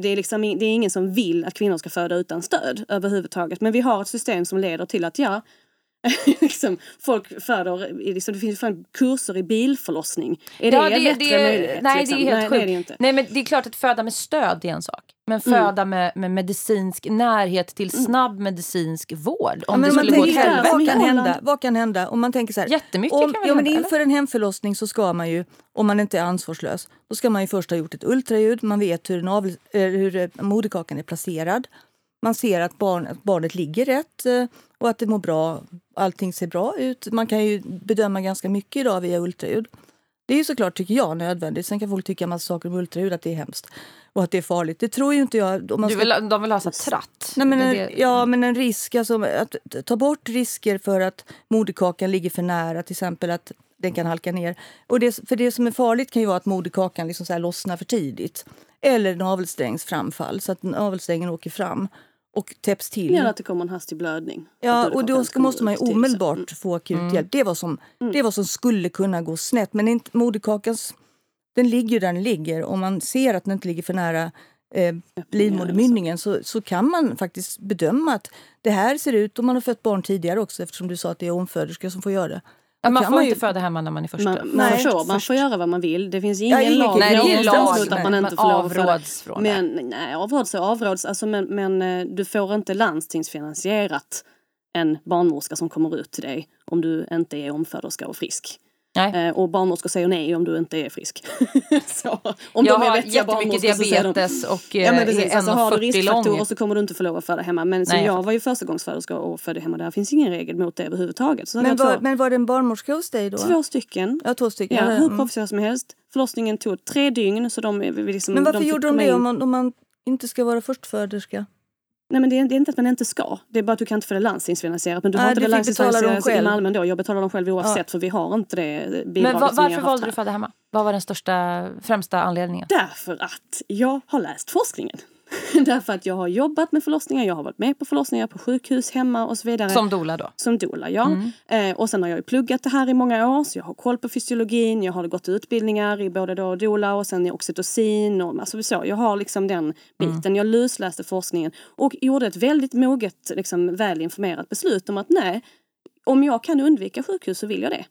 det, är liksom, det är ingen som vill att kvinnor ska föda utan stöd överhuvudtaget. Men vi har ett system som leder till att ja, <laughs> liksom, folk föder, liksom, det finns fan kurser i bilförlossning. Är det, Ja, en bättre möjlighet? Nej, liksom? det är helt nej, sjukt. det är det inte. Nej, men det är klart att föda med stöd är en sak. Men Mm. föda med, med medicinsk närhet till snabb medicinsk vård. Ja, Om men det skulle gå åt helvete. vad kan hända? Vad kan hända? Om man tänker så här, Jättemycket om, kan väl ja, men hända, Inför en hemförlossning så ska man ju, om man inte är ansvarslös, då ska man ju först ha gjort ett ultraljud. Man vet hur, navel, eh, hur eh, moderkakan är placerad. Man ser att, barn, att barnet ligger rätt eh, och att det mår bra. Allting ser bra ut. Man kan ju bedöma ganska mycket idag via ultraljud. Det är ju såklart, tycker jag, nödvändigt. Sen kan folk tycka en massa saker om ultraljud, att det är hemskt och att det är farligt. Det tror ju inte jag. Om man ska vill, de vill ha så tratt. Nej, men en, det- Ja, men en risk, alltså att ta bort risker för att moderkakan ligger för nära, till exempel att den kan halka ner. Och det, för det som är farligt kan ju vara att moderkakan liksom så här lossnar för tidigt. Eller navelsträngsframfall, så att navelsträngen åker fram och täpps till. Eller att det kommer en hastig blödning. Ja, och då ska, måste man ju omedelbart få akut hjälp. Det var, som, det var som skulle kunna gå snett. Men inte, moderkakans, den ligger ju där den ligger. Om man ser att den inte ligger för nära eh, livmodermynningen så, så kan man faktiskt bedöma att det här ser ut, om man har fött barn tidigare också eftersom du sa att det är omföderska som får göra det. Ja, man får man inte föda hemma när man är första. Man, man, Nej, får, man får göra vad man vill. Det finns ingen ingen- lag nej, det är någonstans lag, mot att man inte Man får att avråds från det. Men nej, avråds och avråds. Alltså, men, men eh, du får inte landstingsfinansierat en barnmorska som kommer ut till dig om du inte är omföderska och frisk. Nej. Eh, och barnmorskor säger nej om du inte är frisk. <laughs> så, om jag de är har vettiga jättemycket barnmorskor så säger de, diabetes och Ja eh, men precis, är alltså, har du 1,40 riskfaktorer lång. så kommer du inte få lov att föda hemma. Men Nej, jag var ju förstagångsföderska och födde hemma. Där finns ingen regel mot det överhuvudtaget. Så Men var, två, men var det en barnmorska hos dig då? två stycken. Ja, två stycken. Ja, Ja, hur mm. professionell som helst. Förlossningen tog tre dygn. Så de, liksom, Men varför fick gjorde de det in- om man, om man inte ska vara förstföderska? Nej men det är, det är inte att man inte ska. Det är bara att du kan inte få det landstingsfinansierat. Men du har inte det landstingsfinansierat i. Malmö ändå. Jag betalar dem själv oavsett för vi har inte det bidraget Men va, varför valde här. du föda hemma? Vad var den största, främsta anledningen? Därför att jag har läst forskningen. <laughs> Därför att jag har jobbat med förlossningar, jag har varit med på förlossningar på sjukhus, hemma och så vidare. Som doula då? Som doula, ja. Eh, och sen har jag ju pluggat det här i många år så jag har koll på fysiologin. Jag har gått utbildningar i både då doula och sen i oxytocin. Och, alltså så, jag har liksom den biten. Jag lusläste forskningen och gjorde ett väldigt moget, liksom, väl informerat beslut om att nej, om jag kan undvika sjukhus så vill jag det.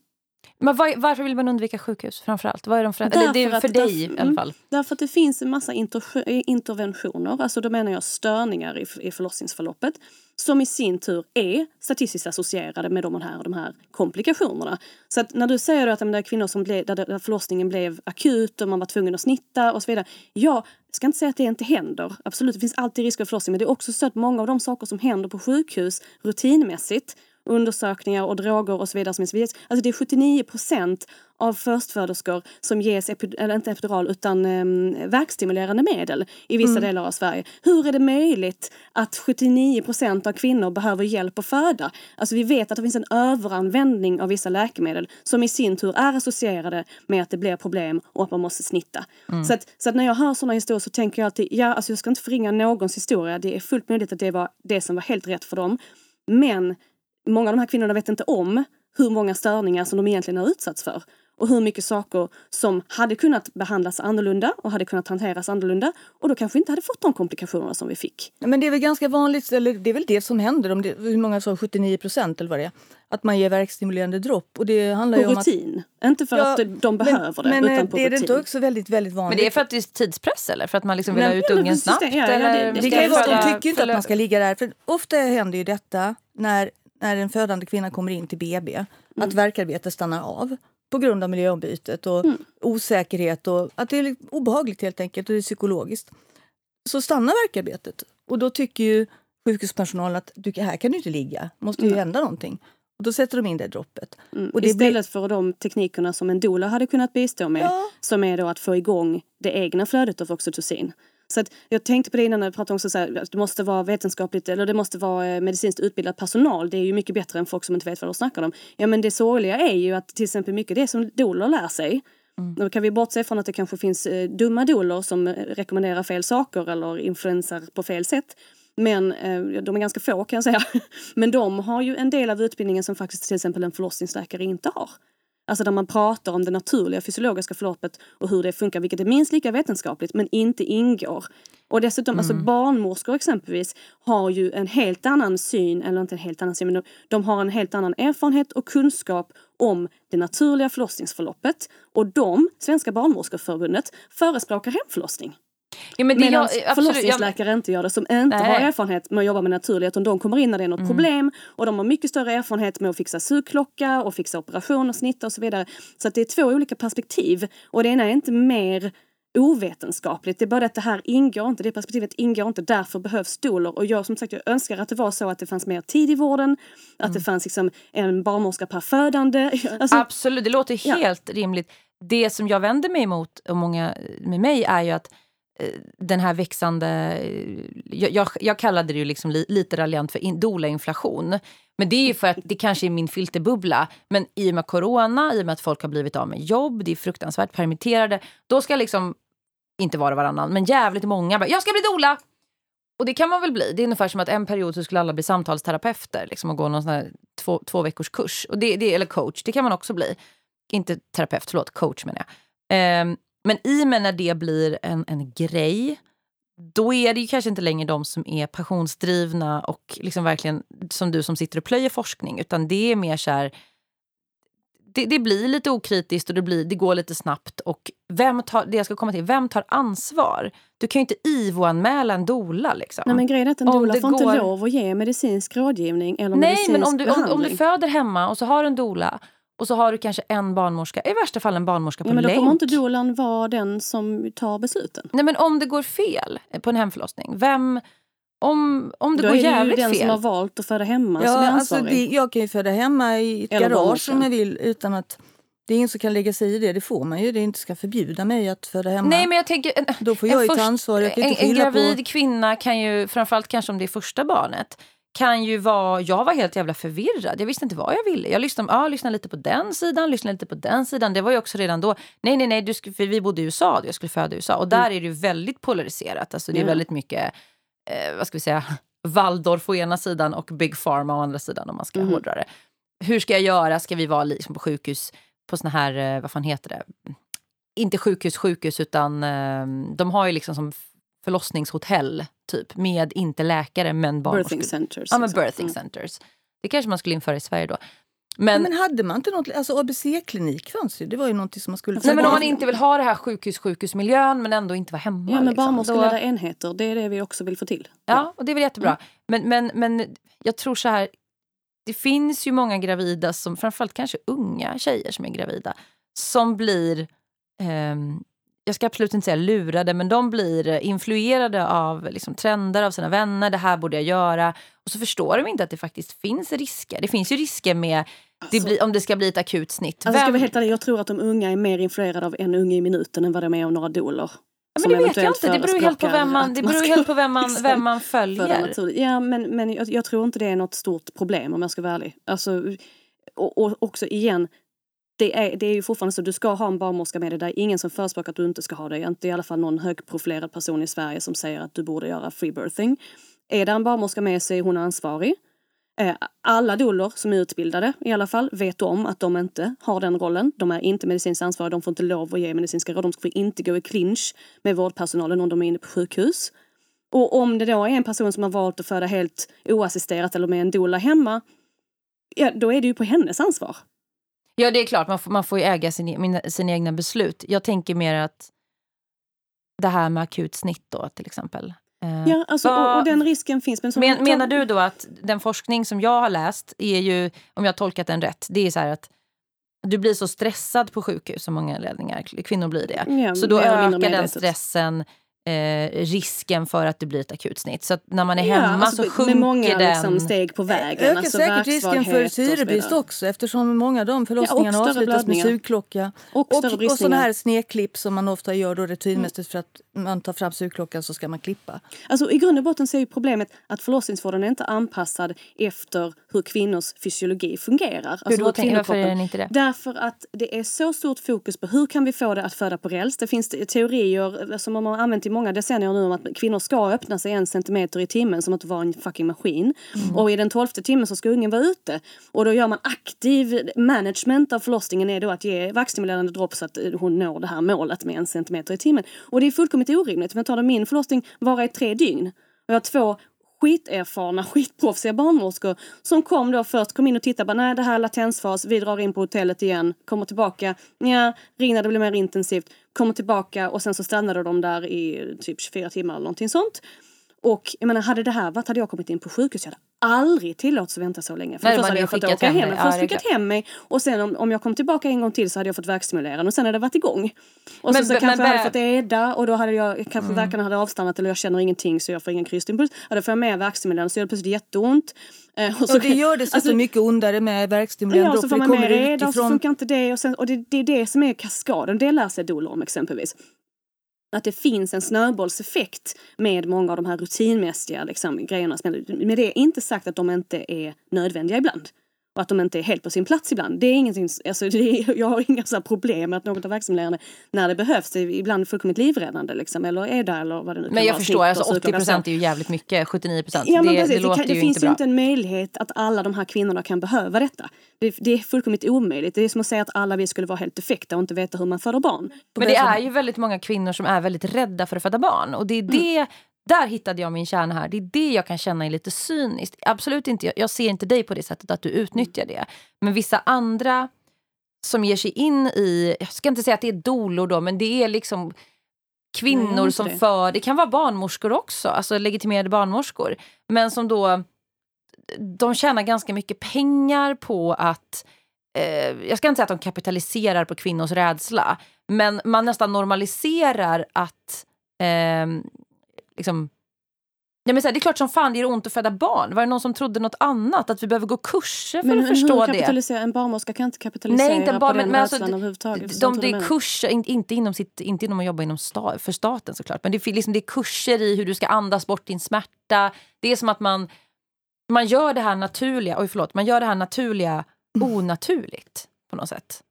Men var, varför vill man undvika sjukhus framförallt? Vad är de för, eller det är för att- dig därför- i alla mm. fall. Därför att det finns en massa inter- interventioner, alltså då menar jag störningar i, i förlossningsförloppet, som i sin tur är statistiskt associerade med de här, de här komplikationerna. Så att när du säger att men det är kvinnor som blev, där, där förlossningen blev akut och man var tvungen att snitta och så vidare. Ja, jag ska inte säga att det inte händer. Absolut, det finns alltid risk för förlossning. Men det är också så att många av de saker som händer på sjukhus rutinmässigt undersökningar och droger och så vidare som är ges. Alltså det är 79 procent av förstföderskor som ges, epi- eller inte epidural, utan um, verkstimulerande medel i vissa delar av Sverige. Hur är det möjligt att 79 procent av kvinnor behöver hjälp att föda? Alltså vi vet att det finns en överanvändning av vissa läkemedel som i sin tur är associerade med att det blir problem och att man måste snitta. Så, att, så att när jag hör sådana historier så tänker jag alltid, ja alltså jag ska inte förringa någons historia. Det är fullt möjligt att det var det som var helt rätt för dem. Men många av de här kvinnorna vet inte om hur många störningar som de egentligen har utsatts för. Och hur mycket saker som hade kunnat behandlas annorlunda och hade kunnat hanteras annorlunda. Och då kanske inte hade fått de komplikationerna som vi fick. Men det är väl ganska vanligt, eller det är väl det som händer, om det, hur många sa 79 procent eller vad det är, att man ger verkstimulerande dropp. Och det handlar På ju om att... rutin. Inte för Ja, att de behöver det, men, utan eh, på det är det rutin. inte också väldigt, väldigt vanligt? Men det är för att det är tidspress eller? För att man liksom vill Men- ha ut ungen precis snabbt? det. Ja, ja, det- det Det vara, de tycker inte att man ska ligga där. För ofta händer ju detta när, när en födande kvinna kommer in till BB, att Mm. verkarbetet stannar av på grund av miljöombytet och Mm. osäkerhet och att det är obehagligt helt enkelt och det är psykologiskt. Så stannar verkarbetet och då tycker ju sjukhuspersonalen att du, här kan du inte ligga, måste ju Nej. hända någonting. Och då sätter de in det droppet. Mm. Och det Istället för de teknikerna som en doula hade kunnat bistå med. Ja. Som är då att få igång det egna flödet av oxytocin. Så att jag tänkte på det innan när jag pratade också så här, att det måste vara vetenskapligt eller det måste vara eh, medicinskt utbildad personal. Det är ju mycket bättre än folk som inte vet vad de snackar om. Ja men det sorgliga är ju att till exempel mycket det som doulor lär sig. Då kan vi bortse från att det kanske finns eh, dumma doulor som eh, rekommenderar fel saker eller influensar på fel sätt. Men eh, de är ganska få kan jag säga. <laughs> Men de har ju en del av utbildningen som faktiskt till exempel en förlossningsläkare inte har. Alltså där man pratar om det naturliga fysiologiska förloppet och hur det funkar, vilket är minst lika vetenskapligt men inte ingår. Och dessutom, alltså barnmorskor exempelvis har ju en helt annan syn, eller inte en helt annan syn, men de, de har en helt annan erfarenhet och kunskap om det naturliga förlossningsförloppet. Och de, Svenska barnmorskorförbundet, förespråkar hemförlossning. Ja, men det, Medan jag, absolut, jag, förlossningsläkare inte gör det, som inte Nej. har erfarenhet med att jobba med naturlighet. Och de kommer in när det är något problem och de har mycket större erfarenhet med att fixa sugklocka och fixa operation och snitta och så vidare. Så att det är två olika perspektiv och det ena är inte mer ovetenskapligt. Det är bara att det här ingår inte, det perspektivet ingår inte. Därför behövs doulor. Och jag som sagt, jag önskar att det var så att det fanns mer tid i vården. Att det fanns liksom en barnmorska per födande. <laughs> Alltså, Absolut, det låter Ja. helt rimligt. Det som jag vänder mig emot, och många med mig, är ju att Eh, den här växande... Eh, jag, jag, jag kallade det ju liksom li, lite raljant för in, Dola-inflation. Men det är ju för att det kanske är min filterbubbla. Men i och med corona, i och med att folk har blivit av med jobb, det är fruktansvärt permitterade. Då ska liksom, inte vara varannan, men jävligt många bara, jag ska bli Dola!” Och det kan man väl bli. Det är ungefär som att en period så skulle alla bli samtalsterapeuter liksom, och gå någon sån här två, två veckors kurs. Och det, det, eller coach, det kan man också bli. Inte terapeut, förlåt, coach menar jag. Ehm, men i och med när det blir en, en grej, då är det ju kanske inte längre de som är passionsdrivna och liksom verkligen som du som sitter och plöjer forskning. Utan det är mer så här, det, det, blir lite okritiskt och det, blir, det går lite snabbt. Och vem tar, det jag ska komma till, vem tar ansvar? Du kan ju inte IVO-anmäla en dola. Liksom. Nej men grejen är att en dola får går... inte lov att ge medicinsk rådgivning eller Nej, medicinsk men om du, om, om, du föder hemma och så har du en dola och så har du kanske en barnmorska, i värsta fall en barnmorska på ja, men då länk. kommer inte dolan vara den som tar besluten. Nej men om det går fel på en hemförlossning, vem... Om, om det då går är det jävligt ju den fel. som har valt att föda hemma Ja, som är alltså ansvarig. det, jag kan ju föda hemma i ett Eller garage om jag vill utan att det är ingen som kan lägga sig i det. Det får man ju. Det är inte ska förbjuda mig att föda hemma. Nej men jag tänker... En, Då får jag ju först- ta ansvar. Jag kan en, inte en gravid på... kvinna kan ju, framförallt kanske om det är första barnet, kan ju vara... Jag var helt jävla förvirrad. Jag visste inte vad jag ville. Jag lyssnade, ja, lyssnade lite på den sidan, lyssnade lite på den sidan. Det var ju också redan då... Nej, nej, nej, du skulle, för vi bodde i USA. Jag skulle föda i USA. Och där är det ju väldigt polariserat. Alltså, det är väldigt mycket, eh, vad ska vi säga, <laughs> Waldorf å ena sidan och Big Pharma å andra sidan om man ska Mhm. hårdra det. Hur ska jag göra? Ska vi vara liksom på sjukhus, på såna här, eh, vad fan heter det? Inte sjukhus, sjukhus, utan eh, de har ju liksom som förlossningshotell, typ, med inte läkare men barnmorskor. Birthing centers. Ja, men birthing Mm. centers. Det kanske man skulle införa i Sverige då. Men, Men, hade man inte något... Alltså ABC-klinik fanns ju. Det var ju någonting som man skulle... nej, men om man inte vill ha det här sjukhus-sjukhusmiljön men ändå inte vara hemma. Ja, men liksom, barnmorskeledda enheter, det är det vi också vill få till. Ja, och det är väl jättebra. Men, men, men jag tror så här, det finns ju många gravida, som, framförallt kanske unga tjejer som är gravida, som blir, ehm, jag ska absolut inte säga lurade, men de blir influerade av liksom, trender av sina vänner. Det här borde jag göra. Och så förstår de inte att det faktiskt finns risker. Det finns ju risker med det Alltså- blir, om det ska bli ett akut snitt. Alltså, ska vara helt ärlig, jag tror att de unga är mer influerade av en unge i minuten än vad de är av några doler. Ja, men det vet jag inte. Det beror helt på vem man, det beror helt på vem man, vem man följer. Ja, men, men jag, jag tror inte det är något stort problem om jag ska vara ärlig. Alltså, och, och också igen, det är, det är ju fortfarande så du ska ha en barnmorska med dig. Det är ingen som förespråkar att du inte ska ha det. Inte i alla fall någon högprofilerad person i Sverige som säger att du borde göra free birthing. Är det en barnmorska med sig är hon ansvarig. Eh, alla doulor som är utbildade i alla fall vet om att de inte har den rollen. De är inte medicinskt ansvariga, de får inte lov att ge medicinska råd. De får inte gå i clinch med vårdpersonalen om de är inne på sjukhus. Och om det då är en person som har valt att föda helt oassisterat eller med en doula hemma, ja då är det ju på hennes ansvar. Ja, det är klart. Man får, man får ju äga sin, mina, sina egna beslut. Jag tänker mer att det här med akut snitt då, till exempel. Eh, Ja, alltså, och, och den risken finns. Men men, menar du då att den forskning som jag har läst är ju, om jag har tolkat den rätt, det är så här att du blir så stressad på sjukhus, som många ledningar, kvinnor blir det. Ja, så då ökar den stressen eh, risken för att det blir ett akut snitt. Så att när man är Ja, hemma alltså, så sjunker med många den... liksom, steg på vägen. Ökar alltså, säkert risken för syrebrist också eftersom många av de förlossningarna större avslutas med sugklocka. Och Och, och sådana här snedklipp som man ofta gör då rutinmässigt för att man tar fram sugklockan så ska man klippa. Alltså, I grund och botten så är ju problemet att förlossningsvården är inte anpassad efter hur kvinnors fysiologi fungerar. Alltså Hur då? hur Tänk- Varför är den inte det? Därför att det är så stort fokus på hur kan vi få det att föda på räls. Det finns teorier som man har använt i många decennier nu om att kvinnor ska öppna sig en centimeter i timmen som att vara en fucking maskin. Mm. Och i den tolfte timmen så ska ungen vara ute. Och då gör man aktiv management av förlossningen är då att ge värkstimulerande dropp så att eh, hon når det här målet med en centimeter i timmen. Och det är fullkomligt orimligt. Om jag tar min förlossning varar i tre dygn. Och jag har två skiterfarna, skitproffsiga barnmorskor som kom då först, kom in och tittade, bara, nej det här är latensfas, vi drar in på hotellet igen, kommer tillbaka, ja, ring när det blir mer intensivt, kommer tillbaka och sen så stannade de där i typ 24 timmar eller någonting sånt. Och jag menar, hade det här varit, hade jag kommit in på sjukhus, jag hade aldrig tillåtits att vänta så länge. För Nej, först hade jag fått åka hem hem, först Ja, är skickat hem mig och sen om, om jag kom tillbaka en gång till så hade jag fått värkstimulerande och sen hade det varit igång. Och Men så, så b- kanske men jag hade fått EDA och då hade jag, kanske verkarna hade avstannat eller jag känner ingenting så jag får ingen krystimpuls. Ja, då får jag med värkstimulerande så gör det plötsligt jätteont. Eh, och så, Och det gör det så alltså, mycket ondare med värkstimulerande Ja, dropp så för får man med kommer reda och så funkar inte det. Och, sen, och det, det är det som är kaskaden. Det lär sig doula om exempelvis. Att det finns en snöbollseffekt med många av de här rutinmässiga liksom, grejerna. Med det är inte sagt att de inte är nödvändiga ibland och att de inte är helt på sin plats ibland. Det är ingenting, alltså <laughs> det är, jag har inga så problem med att något av verksamheten när det behövs, det är ibland fullkomligt livräddande liksom, eller är där eller vad det nu kan Men jag vara, förstår, alltså snitt och 80 så. procent är ju jävligt mycket, 79 procent. Ja, men det, precis. det det, kan, det finns inte ju inte en möjlighet att alla de här kvinnorna kan behöva detta. Det, det är fullkomligt omöjligt. Det är som att säga att alla vi skulle vara helt defekta och inte veta hur man föder barn. Men det är ju väldigt många kvinnor som är väldigt rädda för att föda barn. Och det är Mm. Där hittade jag min kärna här. Det är det jag kan känna är lite cyniskt. Absolut inte, jag- ser inte dig på det sättet att du utnyttjar det. Men vissa andra som ger sig in i, jag ska inte säga att det är dolor då, men det är liksom Nej, kvinnor inte som det. för, det kan vara barnmorskor också, alltså legitimerade barnmorskor. Men som då, de tjänar ganska mycket pengar på att eh, jag ska inte säga att de kapitaliserar på kvinnors rädsla, men man nästan normaliserar att eh, liksom, Ja, men så här, det är klart som fan det gör ont att föda barn. Var det någon som trodde något annat? Att vi behöver gå kurser för Men, att men förstå det? en barnmorska kan inte kapitalisera Nej, inte på bara, den men, men alltså, överhuvudtaget. De, det är kurser, in- inte inom, sitt, inte inom att jobba inom sta, för staten såklart, men det är, liksom, det är kurser i hur du ska andas bort din smärta. Det är som att man, man gör det här naturliga, oj förlåt, man gör det här naturliga onaturligt på något sätt.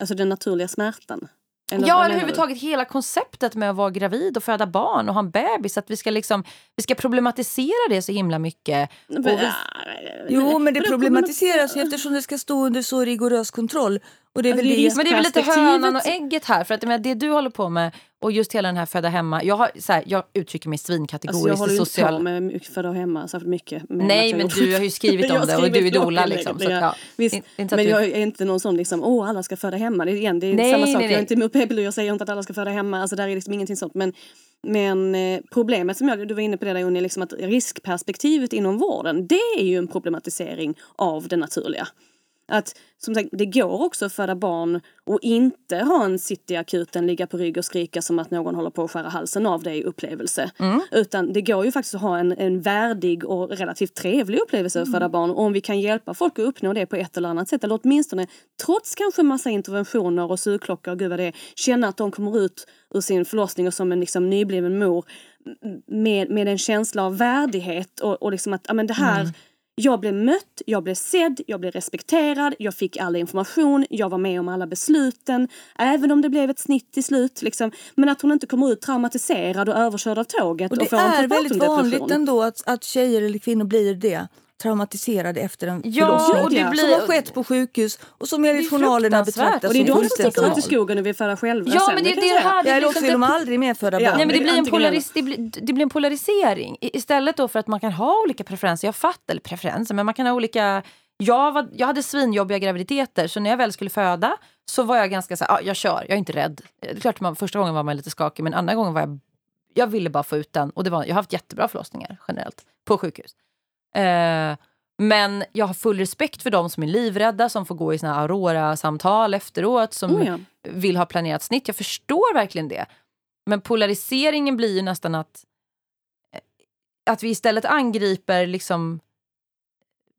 Alltså den naturliga smärtan. Ja, eller överhuvudtaget hela konceptet med att vara gravid och föda barn och ha en bebis. Att vi ska, liksom, vi ska problematisera det så himla mycket. Men, vi- Jo, men det problematiseras ju eftersom det ska stå under så rigorös kontroll. Och det är Alltså, väl är det. Men det är väl lite hönan och ägget här. För att jag menar, det du håller på med och just hela den här föda hemma. Jag, har, så här, jag uttrycker mig Alltså jag svinkategoriskt. håller ju inte social... på med föda hemma särskilt mycket. men Nej, jag men du har ju skrivit <laughs> Jag om det och du är blogginlägg, Liksom, så, ja. Visst, In- inte men du... jag är inte någon sån liksom, åh alla ska föda hemma. Det är, igen, det är Nej, samma sak, nej, jag nej. är inte emot p-piller, jag säger inte att alla ska föda hemma. Alltså där är liksom ingenting sånt. Men, men eh, problemet som jag, du var inne på det där Unni, liksom att riskperspektivet inom vården, det är ju en problematisering av det naturliga. Att som sagt, det går också att föda barn och inte ha en sitta i akuten, ligga på rygg och skrika som att någon håller på att skära halsen av dig upplevelse. Utan det går ju faktiskt att ha en, en värdig och relativt trevlig upplevelse att föda barn. Och om vi kan hjälpa folk att uppnå det på ett eller annat sätt, eller åtminstone trots kanske massa interventioner och sugklockor och gud vad det är, känna att de kommer ut ur sin förlossning och som en liksom nybliven mor med, med en känsla av värdighet och, och liksom att ja, men det här jag blev mött, jag blev sedd, jag blev respekterad, jag fick all information, jag var med om alla besluten. Även om det blev ett snitt till slut. Liksom. Men att hon inte kommer ut traumatiserad och överkörd av tåget. Och Och, det får en är väldigt vanligt ändå att, att tjejer eller kvinnor blir det traumatiserade efter en Ja, förlossning. och det blir- Som har skett på sjukhus och som enligt Det är journalerna betraktas Och det är som de som sticker ut i skogen och vill föda själva Ja, sen, men det, det är säga. här det Eller liksom- också vill de aldrig mer föda Ja, barn. Nej, men det, det blir en polaris, det, blir, det blir en polarisering. I- Istället då för att man kan ha olika preferenser. Jag fattar, eller preferenser, men man kan ha olika... Jag, var, jag hade svinjobbiga graviditeter, så när jag väl skulle föda så var jag ganska så här, ah, jag kör, jag är inte rädd. Det är klart, man, första gången var man lite skakig, men andra gången var jag... Jag ville bara få ut den. Och det var, jag har haft jättebra förlossningar generellt, på sjukhus. Eh, men jag har full respekt för de som är livrädda, som får gå i såna Aurora-samtal efteråt, som Oh, ja. vill ha planerat snitt. Jag förstår verkligen det. Men polariseringen blir ju nästan att, eh, att vi istället angriper liksom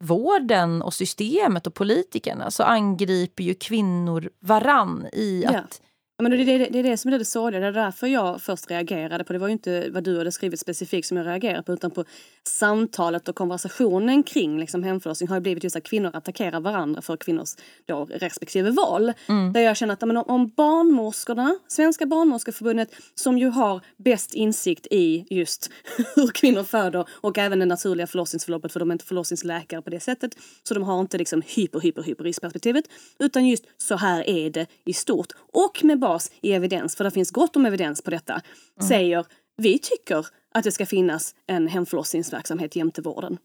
vården och systemet och politikerna så angriper ju kvinnor varann i att... Ja, men det, är det, det är det som är det sorgliga. Det är därför jag först reagerade på. Det var ju inte vad du hade skrivit specifikt som jag reagerade på utan på samtalet och konversationen kring liksom, hemförlossning har ju blivit just att kvinnor attackerar varandra för kvinnors då, respektive val. Där jag känner att men om, om barnmorskorna, Svenska barnmorskeförbundet som ju har bäst insikt i just <laughs> hur kvinnor föder och även det naturliga förlossningsförloppet för de är inte förlossningsläkare på det sättet. Så de har inte liksom hyper, hyper, hyper riskperspektivet utan just så här är det i stort. Och med bas i evidens, för det finns gott om evidens på detta, säger vi tycker att det ska finnas en hemförlossningsverksamhet jämte vården.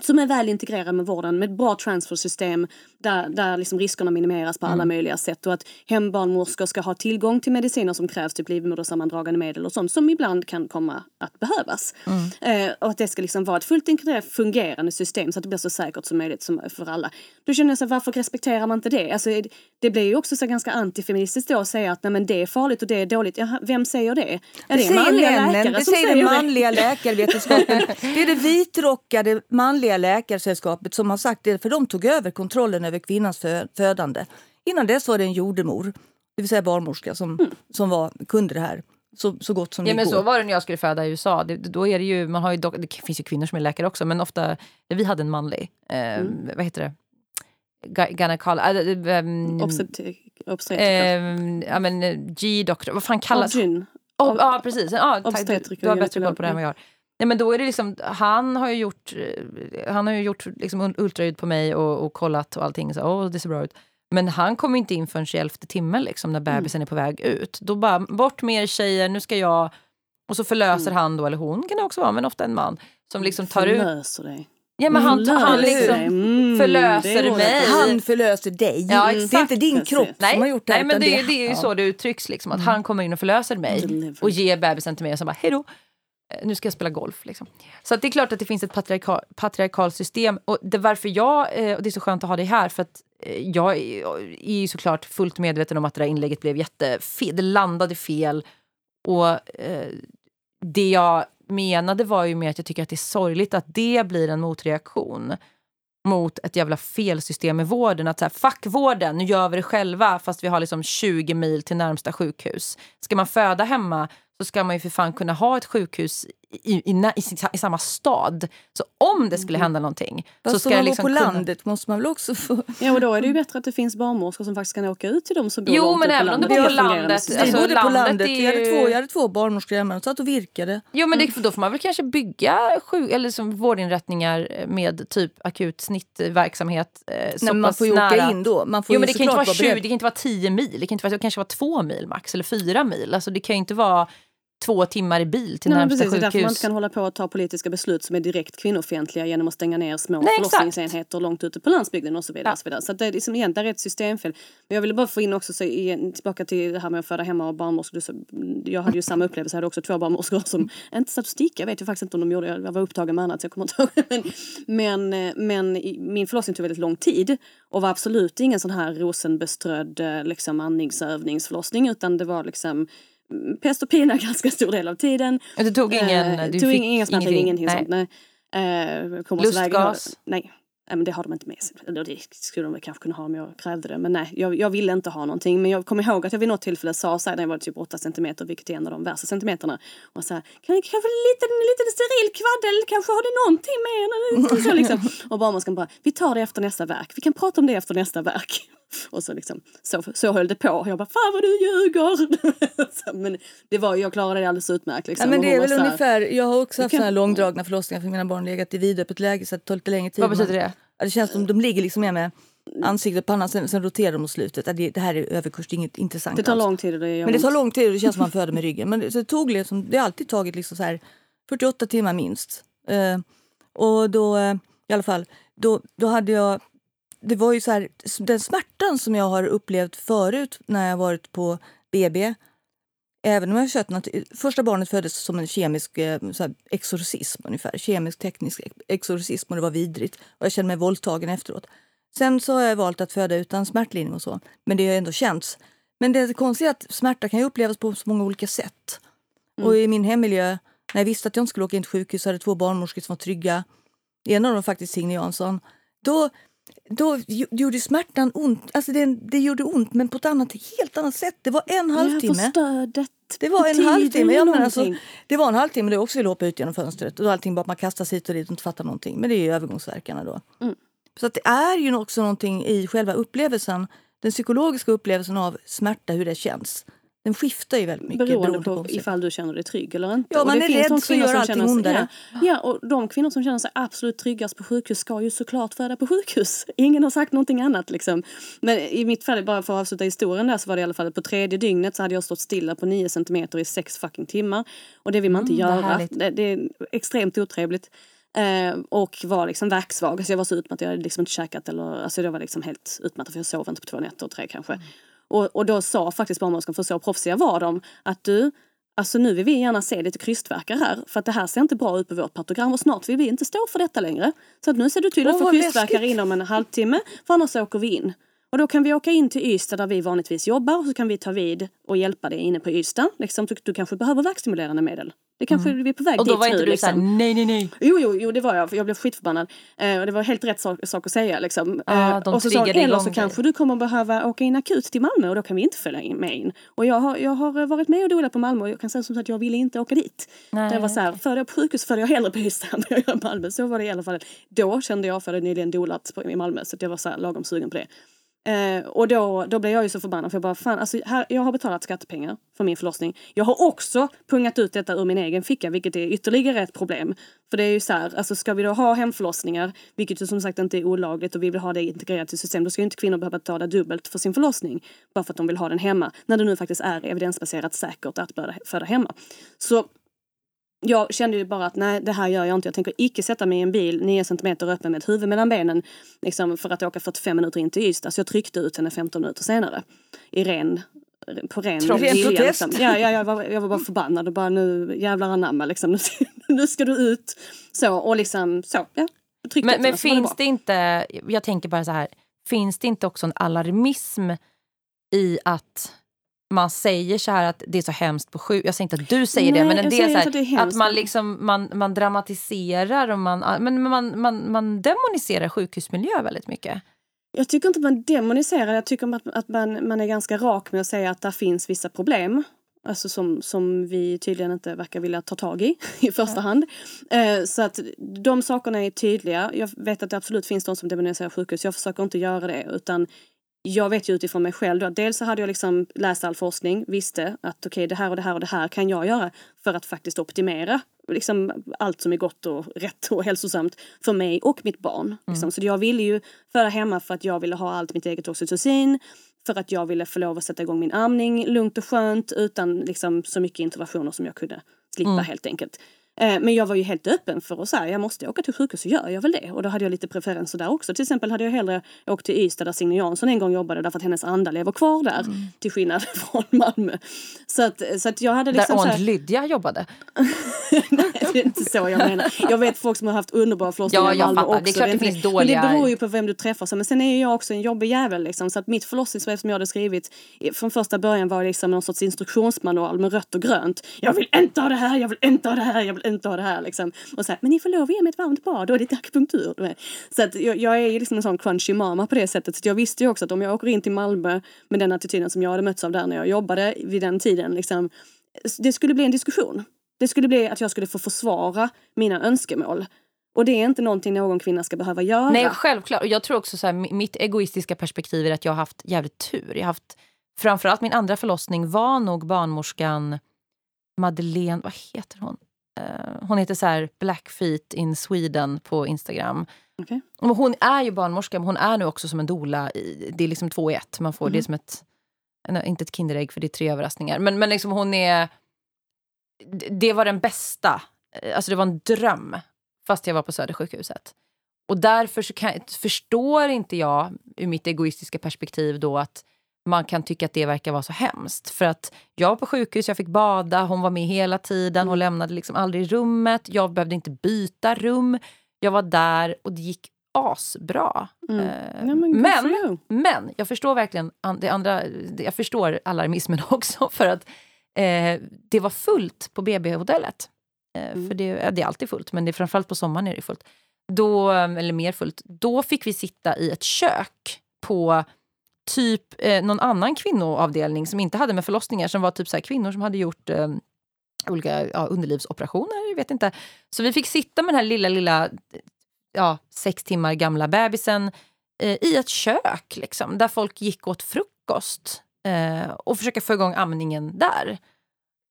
Som är väl integrerad med vården med ett bra transfersystem där, där liksom riskerna minimeras på alla möjliga sätt och att hembarnmorskor ska ha tillgång till mediciner som krävs, typ livmodersammandragande medel och sånt som ibland kan komma att behövas. Eh, och att det ska liksom vara ett fullt integrerat fungerande system så att det blir så säkert som möjligt som, för alla. Då känner jag så här, varför respekterar man inte det? Alltså, det- det blir ju också så ganska antifeministiskt då att säga att nej, men det är farligt och det är dåligt. Jaha, vem säger det? Är Det säger manliga männen, läkare det som säger den det? manliga läkarvetenskapen. <laughs> Det är det vitrockade manliga läkarsällskapet som har sagt det, för de tog över kontrollen över kvinnans fö- födande. Innan dess var det en jordemor, det vill säga barnmorska, som, som var, kunde det här så, så gott som Ja, det men går. så var det när jag skulle föda i USA. Det, då är det, ju, man har ju dock, det finns ju kvinnor som är läkare också, men ofta... Vi hade en manlig, eh, vad heter det? gy- gynekol... Äh, ähm, Obstetrik. obstetriker. ehm, ja, men, eh, G-doktor, vad fan kallas Obgyn. Oh, ja, precis. Ja, tack. Obstetriker Du har bättre koll på det än vad jag har. Nej, men då är det liksom, han har ju gjort, eh, han har ju gjort liksom ultraljud på mig och, och kollat och allting. Så, oh, det ser bra ut. Men han kommer inte in förrän i elfte timmen liksom, när bebisen är på väg ut. Då bara, bort med er tjejer, nu ska jag... Och så förlöser han då, eller hon kan det också vara, men ofta en man. Som liksom tar ut... Förlöser dig. Ja men han, han Förlöser liksom. Mm, förlöser mig. Han förlöser dig. Ja, Det är exakt. inte din kropp Nej, som har gjort det nej men det, det är ju ja. så det uttrycks. Liksom, att Han kommer in och förlöser mig och ger bebisen till mig och så bara hej då. Eh, nu ska jag spela golf. Liksom. Så att det är klart att det finns ett patriarkal, patriarkalt system. Och det, varför jag, eh, och det är så skönt att ha dig här, för att eh, jag är ju såklart fullt medveten om att det där inlägget blev jättefel. Det landade fel. Och eh, det jag menade var ju med att jag tycker att det är sorgligt att det blir en motreaktion mot ett jävla felsystem i vården. Att så här, fuck vården, nu gör vi det själva fast vi har liksom 20 mil till närmsta sjukhus. Ska man föda hemma så ska man ju för fan kunna ha ett sjukhus i, i, i, i, i samma stad. Så om det skulle hända någonting så Fast ska om det man liksom bor på kunna... landet måste man väl också få... Ja, och då är det ju bättre att det finns barnmorskor som faktiskt kan åka ut till dem som bor Jo, långt men även om det landet. var på landet, system. Vi Alltså, bodde på landet landet. är Jag, hade två, jag hade två barnmorskor hemma. De satt och virkade. Jo, men det, då får man väl kanske bygga sju, eller som vårdinrättningar med typ akut snittverksamhet eh, så Nej, man får ju nära. åka in då. Man får Jo, men det kan inte vara 20, beredd. det kan inte vara 10 mil, det kan, inte vara, det kanske vara två mil max, eller fyra mil. Alltså, det kan ju inte vara två timmar i bil till Nej, men närmsta precis, det är därför man sjukhus. inte kan hålla på att ta politiska beslut som är direkt kvinnofientliga genom att stänga ner små Nej, exakt. förlossningsenheter långt ute på landsbygden och så vidare. Ja. Och så vidare. så det är liksom, igen, där är ett systemfel. Men jag ville bara få in också, så igen, tillbaka till det här med att föda hemma och barnmorskor. Jag hade ju samma upplevelse, jag hade också två barnmorskor som, <laughs> inte statistik, jag vet ju faktiskt inte om de gjorde, jag var upptagen med annat så jag kommer inte ihåg. <laughs> Men, men, men i- min förlossning tog väldigt lång tid och var absolut ingen sån här rosenbeströdd eh, liksom, andningsövningsförlossning utan det var liksom pest och pina <laughs> ganska stor del av tiden. Du tog ingen... Eh, du tog fick ingen, smärta, ingenting. Nej. sånt. Nej. Eh, Lustgas? Nej. Nej, men det har de inte med sig. Eller det skulle de kanske kunna ha om jag krävde det. Men nej, jag, jag ville inte ha någonting. Men jag kommer ihåg att jag vid något tillfälle sa så här, när jag var typ 8 centimeter, vilket är en av de värsta centimeterna. Och så här, kan ni kanske en liten, en liten steril kvaddel, kanske har ni någonting med? <laughs> Så liksom. Och barnmorskan bara, vi tar det efter nästa verk. Vi kan prata om det efter nästa verk. Och så liksom, så, så höll det på. Och jag bara, fan vad du ljuger! <laughs> Så, men det var, jag klarade det alldeles utmärkt. Liksom. Ja, men det är väl här- ungefär, jag har också haft kan- såna här långdragna förlossningar för mina barn legat i vidöppet läge så det tar lite längre tid. Vad betyder det? Ja, det känns som de ligger liksom mer med ansiktet och pannan sen, sen roterar de mot slutet. Ja, det, det här är överkurs, det är inget intressant Det tar lång tid det Men det tar lång tid och det känns som man <laughs> föder med ryggen. Men det, så det, tog liksom, det har alltid tagit liksom så här 48 timmar minst. Eh, och då, eh, i alla fall, då, då hade jag... Det var ju så här, den smärtan som jag har upplevt förut när jag varit på BB. Även om jag något, första barnet föddes som en kemisk eh, så här, exorcism ungefär. Kemisk teknisk ex- exorcism och det var vidrigt. Och jag kände mig våldtagen efteråt. Sen så har jag valt att föda utan smärtlindring och så. Men det har ändå känts. Men det konstiga är att smärta kan ju upplevas på så många olika sätt. Och i min hemmiljö, när jag visste att jag inte skulle åka in till sjukhus, hade två barnmorskor som var trygga. En av dem faktiskt Signe Jansson. Då, då gjorde smärtan ont. Alltså det, det gjorde ont, men på ett annat, helt annat sätt. Det var en halvtimme. stödet. Det var en halvtimme. Ja, men alltså, det var en halvtimme då jag också ville hoppa ut genom fönstret. Och allting bara man kastas hit och dit och inte fattar någonting. Men det är ju övergångsverkarna då. Mm. Så att det är ju också någonting i själva upplevelsen. Den psykologiska upplevelsen av smärta, hur det känns. Den skiftar ju väldigt mycket Beroende beroende på säger. ifall du känner dig trygg eller inte. Ja, Och man det är finns rädd så kvinnor gör som allting ondare. Ja, ja, och de kvinnor som känner sig absolut tryggast på sjukhus ska ju såklart föda på sjukhus. <laughs> Ingen har sagt någonting annat liksom. Men i mitt fall, bara för att avsluta historien där, så var det i alla fall på tredje dygnet så hade jag stått stilla på nio centimeter i sex fucking timmar. Och det vill man inte Mm, göra. Det, det är extremt otrevligt. Eh, och var liksom värksvag. Alltså jag var så utmattad, jag hade liksom inte käkat eller, alltså jag var liksom helt utmattad för jag sov inte på två nätter, tre kanske. Och, och då sa faktiskt barnmorskan, för så proffsiga var de, att du, alltså nu vill vi gärna se lite krystverkar här, för att det här ser inte bra ut på vårt partogram och snart vill vi inte stå för detta längre. Så att nu ser du till att få krystverkar inom en halvtimme, för annars åker vi in. Och då kan vi åka in till Ystad där vi vanligtvis jobbar och så kan vi ta vid och hjälpa dig inne på Ystad. Liksom, du, du kanske behöver värkstimulerande medel. Det kanske vi är på väg Mm. Och då dit var inte nu, du liksom. såhär, nej nej nej. Jo, jo, jo, det var jag. För jag blev skitförbannad. Eh, och det var helt rätt sak, sak att säga. Liksom. Ja, Eh, och så sa hon, eller så dig." kanske du kommer behöva åka in akut till Malmö och då kan vi inte följa in- med in. Och jag har, jag har varit med och dolat på Malmö och jag kan säga som att jag ville inte åka dit. Nej. Jag var så här, föder jag på sjukhus föder jag hellre på Ystad än <laughs> jag Malmö. Så var det i alla fall. Då kände jag, för jag hade nyligen dolat i Malmö, så att jag var så här lagom sugen på det. Eh, och då, då blev jag ju så förbannad för jag bara, fan, alltså, här, jag har betalat skattepengar för min förlossning. Jag har också pungat ut detta ur min egen ficka, vilket är ytterligare ett problem. För det är ju så här, alltså ska vi då ha hemförlossningar, vilket ju som sagt inte är olagligt och vi vill ha det integrerat i system, då ska ju inte kvinnor behöva betala dubbelt för sin förlossning. Bara för att de vill ha den hemma, när det nu faktiskt är evidensbaserat säkert att föda- föda hemma. Så jag kände ju bara att nej, det här gör jag inte. Jag tänker icke sätta mig i en bil 9 centimeter öppen med ett huvud mellan benen liksom, för att åka 45 minuter in till Ystad. Så jag tryckte ut henne 15 minuter senare. I ren, på ren Ren vilja. Liksom. Ja, ja, jag, var, jag var bara förbannad och bara nu jävlar anamma liksom. <laughs> Nu, ska- nu ska du ut. Så och liksom så. Ja, tryckte Men, men det finns bra. det inte, jag tänker bara så här, finns det inte också en alarmism i att man säger så här att det är så hemskt på sjuk... Jag säger inte att du säger det, Nej, men en del så att det här, att hemskt. man liksom man, man dramatiserar och man, men man, man, man demoniserar sjukhusmiljö väldigt mycket. Jag tycker inte att man demoniserar, jag tycker att, att man, man är ganska rak med att säga att det finns vissa problem. Alltså som, som vi tydligen inte verkar vilja ta tag i <laughs> i första hand. Eh, så att de sakerna är tydliga. Jag vet att det absolut finns de som demoniserar sjukhus. Jag försöker inte göra det utan jag vet ju utifrån mig själv då, att dels så hade jag liksom läst all forskning, visste att okej det här och det här och det här kan jag göra för att faktiskt optimera liksom allt som är gott och rätt och hälsosamt för mig och mitt barn. Liksom. Så jag ville ju föda hemma för att jag ville ha allt mitt eget oxytocin, för att jag ville få lov att sätta igång min amning lugnt och skönt utan liksom så mycket interventioner som jag kunde slippa helt enkelt. Eh, Men jag var ju helt öppen för att säga jag måste åka till sjukhus så gör jag väl det. Och då hade jag lite preferenser där också. Till exempel hade jag hellre åkt till Ystad där Signe Jansson en gång jobbade därför att hennes anda lever kvar där. Till skillnad <laughs> från Malmö. Så att, så att jag hade liksom där Aunt här, Lydia jobbade. <laughs> Nej, det är inte så jag menar. Jag vet folk som har haft underbara förlossningar Ja, i Malmö fattar. också. Det är klart det finns Men dåliga- det beror ju på vem du träffar. Så. Men sen är jag också en jobbig jävel. Liksom. Så att mitt förlossningsbrev som jag hade skrivit från första början var liksom någon sorts instruktionsmanual med rött och grönt. Jag vill inte ha det här, jag vill inte ha det här, jag vill <laughs> inte ha det här. Liksom. Och så här, men ni får lov att ge mig ett varmt bad och lite akupunktur. Så att jag, jag är ju liksom en sån crunchy mama på det sättet. Så jag visste ju också att om jag åker in till Malmö med den attityden som jag hade mötts av där när jag jobbade vid den tiden. Liksom, det skulle bli en diskussion. Det skulle bli att jag skulle få försvara mina önskemål. Och det är inte någonting någon kvinna ska behöva göra. Nej, självklart. Och jag tror också så här, mitt egoistiska perspektiv är att jag har haft jävligt tur. Jag har haft, framförallt min andra förlossning var nog barnmorskan Madeleine, vad heter hon? Eh, hon heter så här Blackfeet in Sweden på Instagram. Och Hon är ju barnmorska, men hon är nu också som en doula. I, det är liksom två i ett. Man får, Det är som ett, inte ett Kinderägg för det är tre överraskningar. Men, men liksom hon är... det- Det var den bästa. Eh, Alltså det var en dröm. Fast jag var på Södersjukhuset. Och därför kan, förstår inte jag ur mitt egoistiska perspektiv då att man kan tycka att det verkar vara så hemskt. För att jag var på sjukhus, jag fick bada, hon var med hela tiden, hon lämnade liksom aldrig rummet, jag behövde inte byta rum. Jag var där och det gick asbra. Mm. Ja, men men, jag förstår verkligen det andra, jag förstår alarmismen <laughs> också för att eh, det var fullt på BB-hotellet. Eh, Mm. För det, det är alltid fullt, men det är framförallt på sommaren är det fullt. Då, eller mer fullt. Då fick vi sitta i ett kök på typ eh, någon annan kvinnoavdelning som inte hade med förlossningar, som var typ så här, kvinnor som hade gjort eh, olika ja, underlivsoperationer. Jag vet inte. Så vi fick sitta med den här lilla, lilla ja, sex timmar gamla bebisen eh, i ett kök liksom, där folk gick åt frukost eh, och försöka få igång amningen där.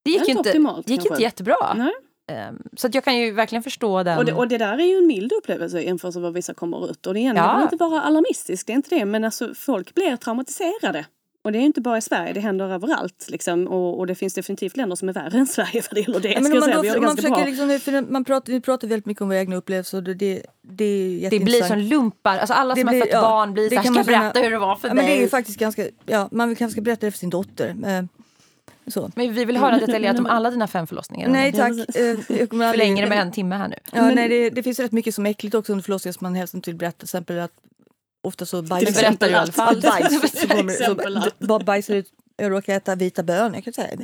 Det gick Det inte optimalt, gick kanske. inte jättebra. Nej. Eh, så att jag kan ju verkligen förstå den. Och, det, och det där är ju en mild upplevelse jämfört med vad vissa kommer ut. Och det ena Ja. inte vara alarmistisk, det är inte det. Men alltså, folk blir traumatiserade. Och det är ju inte bara i Sverige, det händer överallt. Liksom. Och, och det finns definitivt länder som är värre än Sverige vad det gäller det. Ja, ska men man, säga. då, Vi man försöker liksom, för man pratar, vi pratar väldigt mycket om våra egna upplevelser det, det, det är det blir som lumpar. Alltså alla Det som blir- har fött ja, barn blir det så här, kan ska man jag berätta hur det var för ja, dig? men det är ju faktiskt ganska, ja, man vill kanske berätta det för sin dotter. Så. Men vi vill höra detaljerat om alla dina fem förlossningar. Nej tack. Eh, jag kommer aldrig- Förlänger det med en timme här nu. Ja, Men- nej, det, det finns rätt mycket som är äckligt också under förlossningen som man helst inte vill berätta. Till exempel att ofta så Du bajsar berättar ju i alla fall. bajs, <laughs> så kommer, bajsar ut. Jag råkar äta vita bönor. Jag kan säga.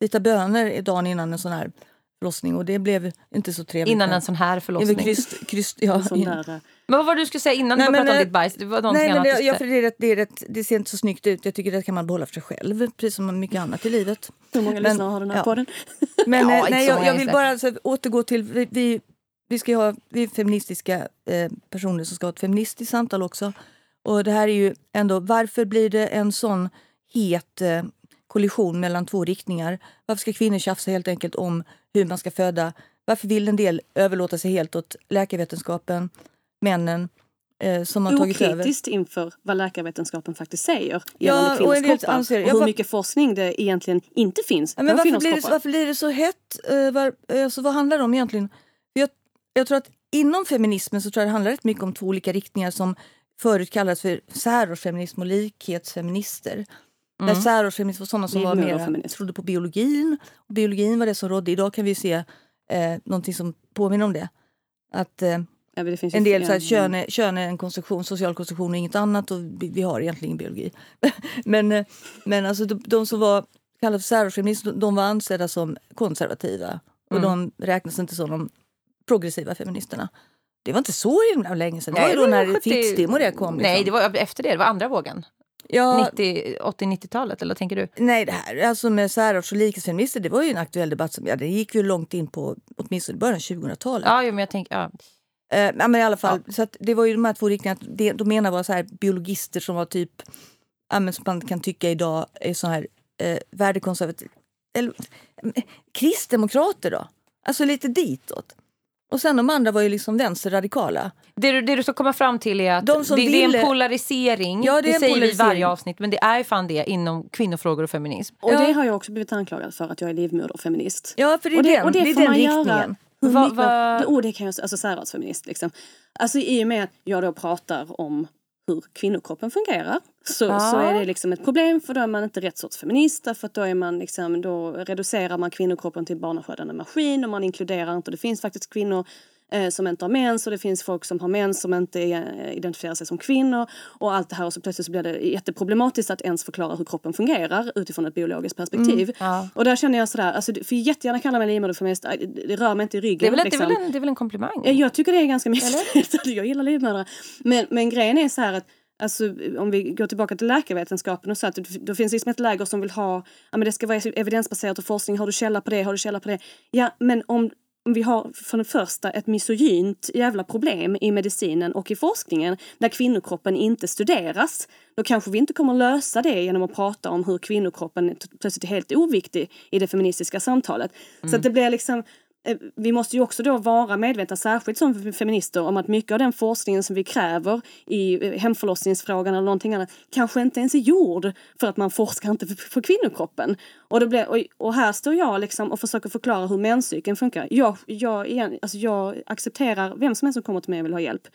Vita bönor är dagen innan en sån här förlossning och det blev inte så trevligt. Innan en sån här förlossning. kryst, kryst, ja, eh, Men vad var det du skulle säga innan Nej, du pratade om ditt bajs? Det var någonting Nej, annat det, ja, för det, är rätt, det, är rätt, det ser inte så snyggt ut. Jag tycker det kan man behålla för sig själv, precis som mycket annat i livet. hur många Men- lyssnare har den här ja. podden? Men Ja, eh, nej, så jag, jag vill bara alltså, återgå till... Vi, vi, vi, ska ha, vi är feministiska eh, personer som ska ha ett feministiskt samtal också. Och det här är ju ändå... Varför blir det en sån het eh, kollision mellan två riktningar? Varför ska kvinnor tjafsa helt enkelt om hur man ska föda? Varför vill en del överlåta sig helt åt läkarvetenskapen, männen, eh, som har tagit över? Okritiskt inför vad läkarvetenskapen faktiskt säger Ja, gällande och kvinnors kroppar. anser- och hur var- mycket forskning det egentligen inte finns Ja, men varför, blir det, varför blir det så hett? Eh, var, alltså, vad handlar det om egentligen? Jag, jag tror att inom feminismen så tror jag det handlar rätt mycket om två olika riktningar som förut kallades för särårsfeminism och likhetsfeminister. Där särårsfeminism var sådana som var mer, trodde på biologin. Och biologin var det som rådde. Idag kan vi se eh, någonting som påminner om det. Att eh, Ja, det en del så här, kön, är, kön är en konstruktion, social konstruktion och inget annat och vi, vi har egentligen ingen biologi. <laughs> men eh, men alltså, de, de som var kallade för särårsfeminister, de, de var ansedda som konservativa och Mm. de räknas inte som de progressiva feministerna. Det var inte så himla länge sedan. Det var ju då när 70 Fittstim och det kom. Liksom. Nej, det var efter det. Det var andra vågen. Ja, 90, 80-90-talet, eller vad tänker du? Nej, det här alltså med särarts och likhetsfeminister, det var ju en aktuell debatt som ja, det gick ju långt in på åtminstone början av 2000-talet. Ja, jo, men jag tänker... Ja. Eh, ja, men i alla fall, så att det var ju de här två riktningarna. Det, de ena var så här biologister som var typ, ja, som man kan tycka idag är så här eh, värdekonservativa. Eller eh, kristdemokrater då? Alltså lite ditåt. Och sen de andra var ju liksom vänsterradikala. Det, du, det du ska komma fram till är att De det, som det är ville- en polarisering. Ja, det är en säger vi i polarisering. varje avsnitt, men det är fan det inom kvinnofrågor och feminism. Och Ja. det har jag också blivit anklagad för att jag är livmoderfeminist. Ja, för det är och det, den, och det, det är den riktningen. göra. Va- va- oh, det kan jag, alltså särartsfeminist liksom. Alltså i och med att jag då pratar om hur kvinnokroppen fungerar så, Ja. så är det liksom ett problem för då är man inte rätt sorts feminist därför att då, är man liksom, då reducerar man kvinnokroppen till barnafödande maskin och man inkluderar inte, det finns faktiskt kvinnor eh, som inte har mens och det finns folk som har mens som inte eh, identifierar sig som kvinnor och allt det här och så plötsligt så blir det jätteproblematiskt att ens förklara hur kroppen fungerar utifrån ett biologiskt perspektiv. ja. Och där känner jag sådär, alltså, du får jättegärna kalla mig livmoderfeminist, det rör mig inte i ryggen. Det är väl, det är liksom. väl, en, det är väl en komplimang? Ja, Jag tycker det är ganska mäktigt. jag gillar livmödrar. Men, men grejen är så här att Alltså, om vi går tillbaka till läkarvetenskapen och så att då finns liksom ett läger som vill ha, ja men det ska vara evidensbaserat och forskning, har du källa på det, har du källa på det? Ja men om vi har för det första ett misogynt jävla problem i medicinen och i forskningen där kvinnokroppen inte studeras, då kanske vi inte kommer lösa det genom att prata om hur kvinnokroppen plötsligt är helt oviktig i det feministiska samtalet. Så att det blir liksom Eh, vi måste ju också då vara medvetna, särskilt som feminister, om att mycket av den forskningen som vi kräver i eh, hemförlossningsfrågan eller någonting annat kanske inte ens är gjord för att man forskar inte på kvinnokroppen. Och, det blir, och, och här står jag liksom och försöker förklara hur menscykeln funkar. Jag, jag, igen, alltså jag accepterar vem som helst som kommer till mig och vill ha hjälp.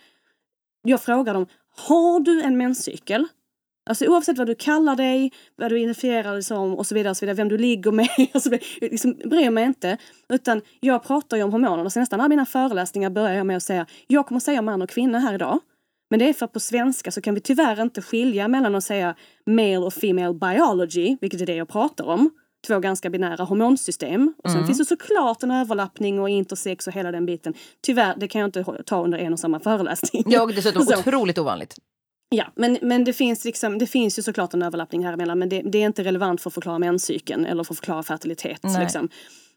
Jag frågar dem, har du en menscykel? Alltså oavsett vad du kallar dig, vad du identifierar dig som och så vidare, och så vidare vem du ligger med. <laughs> Och så vidare, liksom, bryr mig inte. Utan jag pratar ju om hormoner. Så nästan alla mina föreläsningar börjar jag med att säga, jag kommer säga man och kvinna här idag. Men det är för att på svenska så kan vi tyvärr inte skilja mellan att säga male och female biology, vilket är det jag pratar om. Två ganska binära hormonsystem. Och sen finns det såklart en överlappning och intersex och hela den biten. Tyvärr, det kan jag inte ta under en och samma föreläsning. Ja, och dessutom <laughs> Så. otroligt ovanligt. Ja, men, men det, finns liksom, det finns ju såklart en överlappning här emellan men det, det är inte relevant för att förklara menscykeln eller för att förklara fertilitet. Liksom.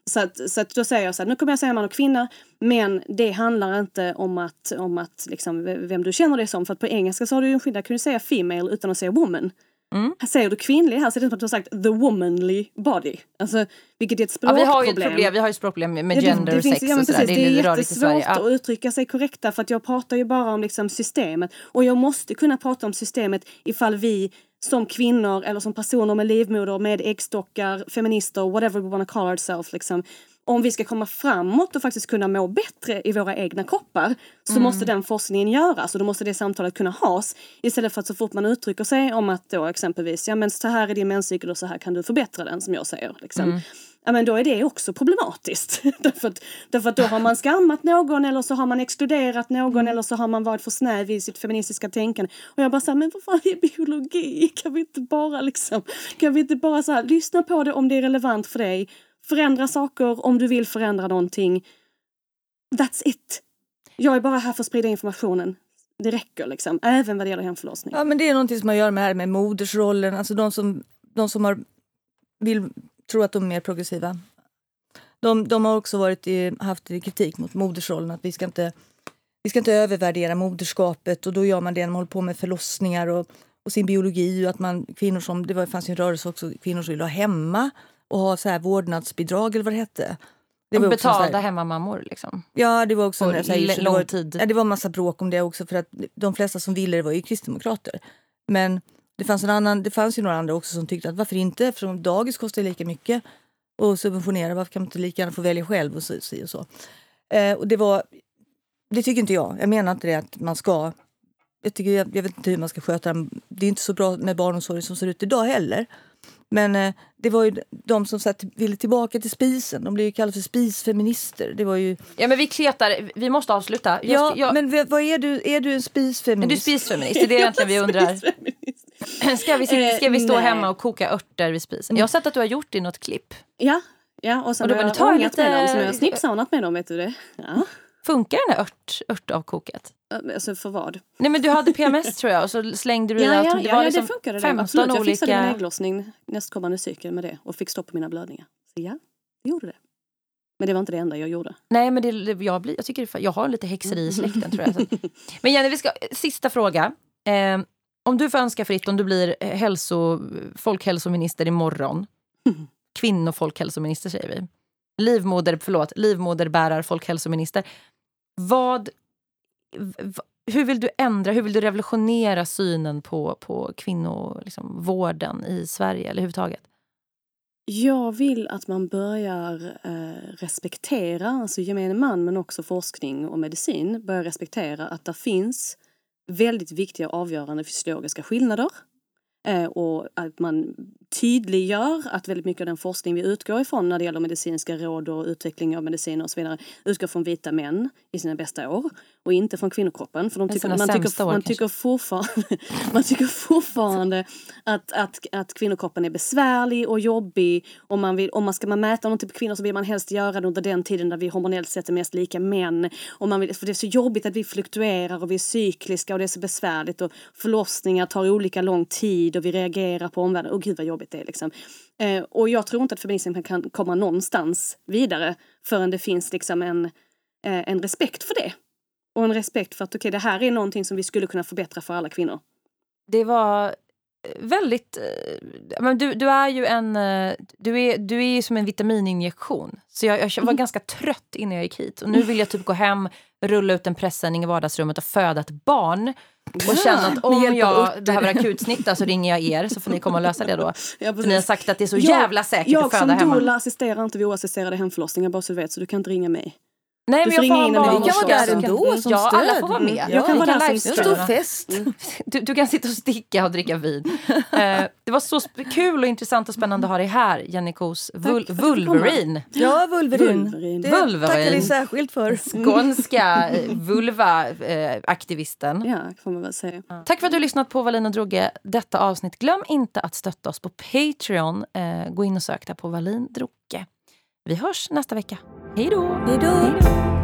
Så, att, så att då säger jag så här, nu kommer jag säga man och kvinna men det handlar inte om att, om att liksom, vem du känner dig som. För att på engelska så har du ju en skillnad, kan du säga female utan att säga woman. Mm. Här säger du kvinnlig, här ser det ut som att du har sagt the womanly body. Alltså, vilket är ett Ja, vi har ju ett språkproblem. problem, vi har ju språkproblem med Ja, det- gender det finns- sex ja, men och sådär. Det är Det är jättesvårt Ja. att uttrycka sig korrekta för att jag pratar ju bara om liksom systemet. Och jag måste kunna prata om systemet ifall vi som kvinnor eller som personer med livmoder, med äggstockar, feminister, whatever we wanna call ourselves, liksom, om vi ska komma framåt och faktiskt kunna må bättre i våra egna kroppar så Mm. måste den forskningen göras och då måste det samtalet kunna has istället för att så fort man uttrycker sig om att då exempelvis, ja men så här är din menscykel och så här kan du förbättra den som jag säger. Liksom. Mm. Ja men då är det också problematiskt. <laughs> därför, att, därför att då har man skammat någon eller så har man exkluderat någon Mm. eller så har man varit för snäv i sitt feministiska tänkande. Och jag bara säger men vad fan är biologi? Kan vi inte bara liksom, kan vi inte bara så här, lyssna på det om det är relevant för dig. Förändra saker om du vill förändra någonting. That's it. Jag är bara här för att sprida informationen. Det räcker liksom, även vad det gäller hemförlossning. Ja, men det är någonting som har att göra med det här med modersrollen. Alltså de som, de som har, vill, tror att de är mer progressiva. De, de har också varit i, haft kritik mot modersrollen. Att vi ska, inte, vi ska inte övervärdera moderskapet och då gör man det när man håller på med förlossningar och, och sin biologi. Och att man, kvinnor som, det var, fanns ju en rörelse också, kvinnor som ville ha hemma och ha så här vårdnadsbidrag eller vad det hette. Det De var också betalda här- hemmamammor liksom. Ja, det var också en så här lång tid. Ja, det var massa bråk om det också för att de flesta som ville det var ju kristdemokrater. Men det fanns, en annan, det fanns ju några andra också som tyckte att varför inte? Eftersom dagis kostar lika mycket och subventionera, varför kan man inte lika gärna få välja själv och så. så, och så. Eh, och det var, det tycker inte jag. Jag menar inte det att man ska jag, tycker, jag, jag vet inte hur man ska sköta den. Det är inte så bra med barnomsorg som ser ut idag heller. Men eh, det var ju de som satt, ville tillbaka till spisen. De blev ju kallade för spisfeminister. Det var ju Ja men vi kletar, vi måste avsluta. Jag, Ja, jag, men vad är du? Är du en spisfeminist? är du spisfeminist? Det är det <laughs> egentligen vi undrar. <clears throat> Ska vi, sitta- ska vi stå Eh, nej. hemma och koka örter vid spisen? Jag har sett att du har gjort det i något klipp. Ja, ja och sen Och då har jag ångat med dem, jag har snipsarnat med dem, vet du det? Ja. Funkar den här ört, örtavkoket? Alltså för vad? Nej men du hade PMS tror jag och så slängde du Ja, ja, det ja, var ja liksom det funkade. Det. 15 Absolut. Jag fixade olika... ägglossning nästkommande cykel med det och fick stopp på mina blödningar. Så ja, det gjorde det. Men det var inte det enda jag gjorde. Nej men det, jag, blir, jag, tycker jag har lite häxeri i släkten tror jag. Så. Men Jenny, vi ska, sista fråga. Eh, om du får önska fritt, om du blir eh, hälso, folkhälsominister imorgon. Kvinnofolkhälsominister säger vi. Livmoder, förlåt, livmoderbärar folkhälsominister. Vad, hur vill du ändra, hur vill du revolutionera synen på, på kvinnovården liksom, vården i Sverige eller överhuvudtaget? Jag vill att man börjar eh, respektera, alltså gemene man men också forskning och medicin, börjar respektera att det finns väldigt viktiga och avgörande fysiologiska skillnader. Eh, och att man tydliggör att väldigt mycket av den forskning vi utgår ifrån när det gäller medicinska råd och utveckling av mediciner och så vidare utgår från vita män i sina bästa år och inte från kvinnokroppen. För de tycker, man, tycker, år, man, tycker fortfarande, <laughs> man tycker fortfarande att, att, att kvinnokroppen är besvärlig och jobbig. Om man, vill, om man ska man mäta någonting på kvinnor så vill man helst göra det under den tiden där vi hormonellt sett är mest lika män. Och man vill, för det är så jobbigt att vi fluktuerar och vi är cykliska och det är så besvärligt. Och förlossningar tar olika lång tid och vi reagerar på omvärlden. Åh gud vad jobbigt det är liksom. Eh, och jag tror inte att feminismen kan komma någonstans vidare förrän det finns liksom en, eh, en respekt för det. Och en respekt för att okej, det här är någonting som vi skulle kunna förbättra för alla kvinnor. det var eh, väldigt... eh, Men du, du är ju en... eh, Du är, du är som en vitamininjektion. Så jag, jag var ganska trött innan jag gick hit. Och nu vill jag typ gå hem, rulla ut en pressändning i vardagsrummet och föda ett barn. Och känna att om jag behöver akutsnitta så ringer jag er så får ni komma och lösa det då. <laughs> Ja, För ni har sagt att det är så jävla säkert jag att föda som hemma. doula assisterar inte vid oassisterade hemförlossningar bara så du vet, så du kan inte ringa mig. Nej, Du men jag får in en en Vi kan vara där ändå som Ja, alla stöd. får vara med. Mm. Jag kan vara där som stor fest. <laughs> Du, du kan sitta och sticka och dricka vin. Eh, det var så kul och intressant och spännande att ha dig här, Jenny Kos vul-. Vulverine. Ja, Vulverin. Vulverin. Det Vulverin. tackar vi särskilt för. Skånska eh, <laughs> vulva-aktivisten. Ja, får man väl säga. Tack för att du har lyssnat på och Droge detta avsnitt. Glöm inte att stötta oss på Patreon. Eh, gå in och sök där på Wallin Droge. Vi hörs nästa vecka. Hej då! Hej då.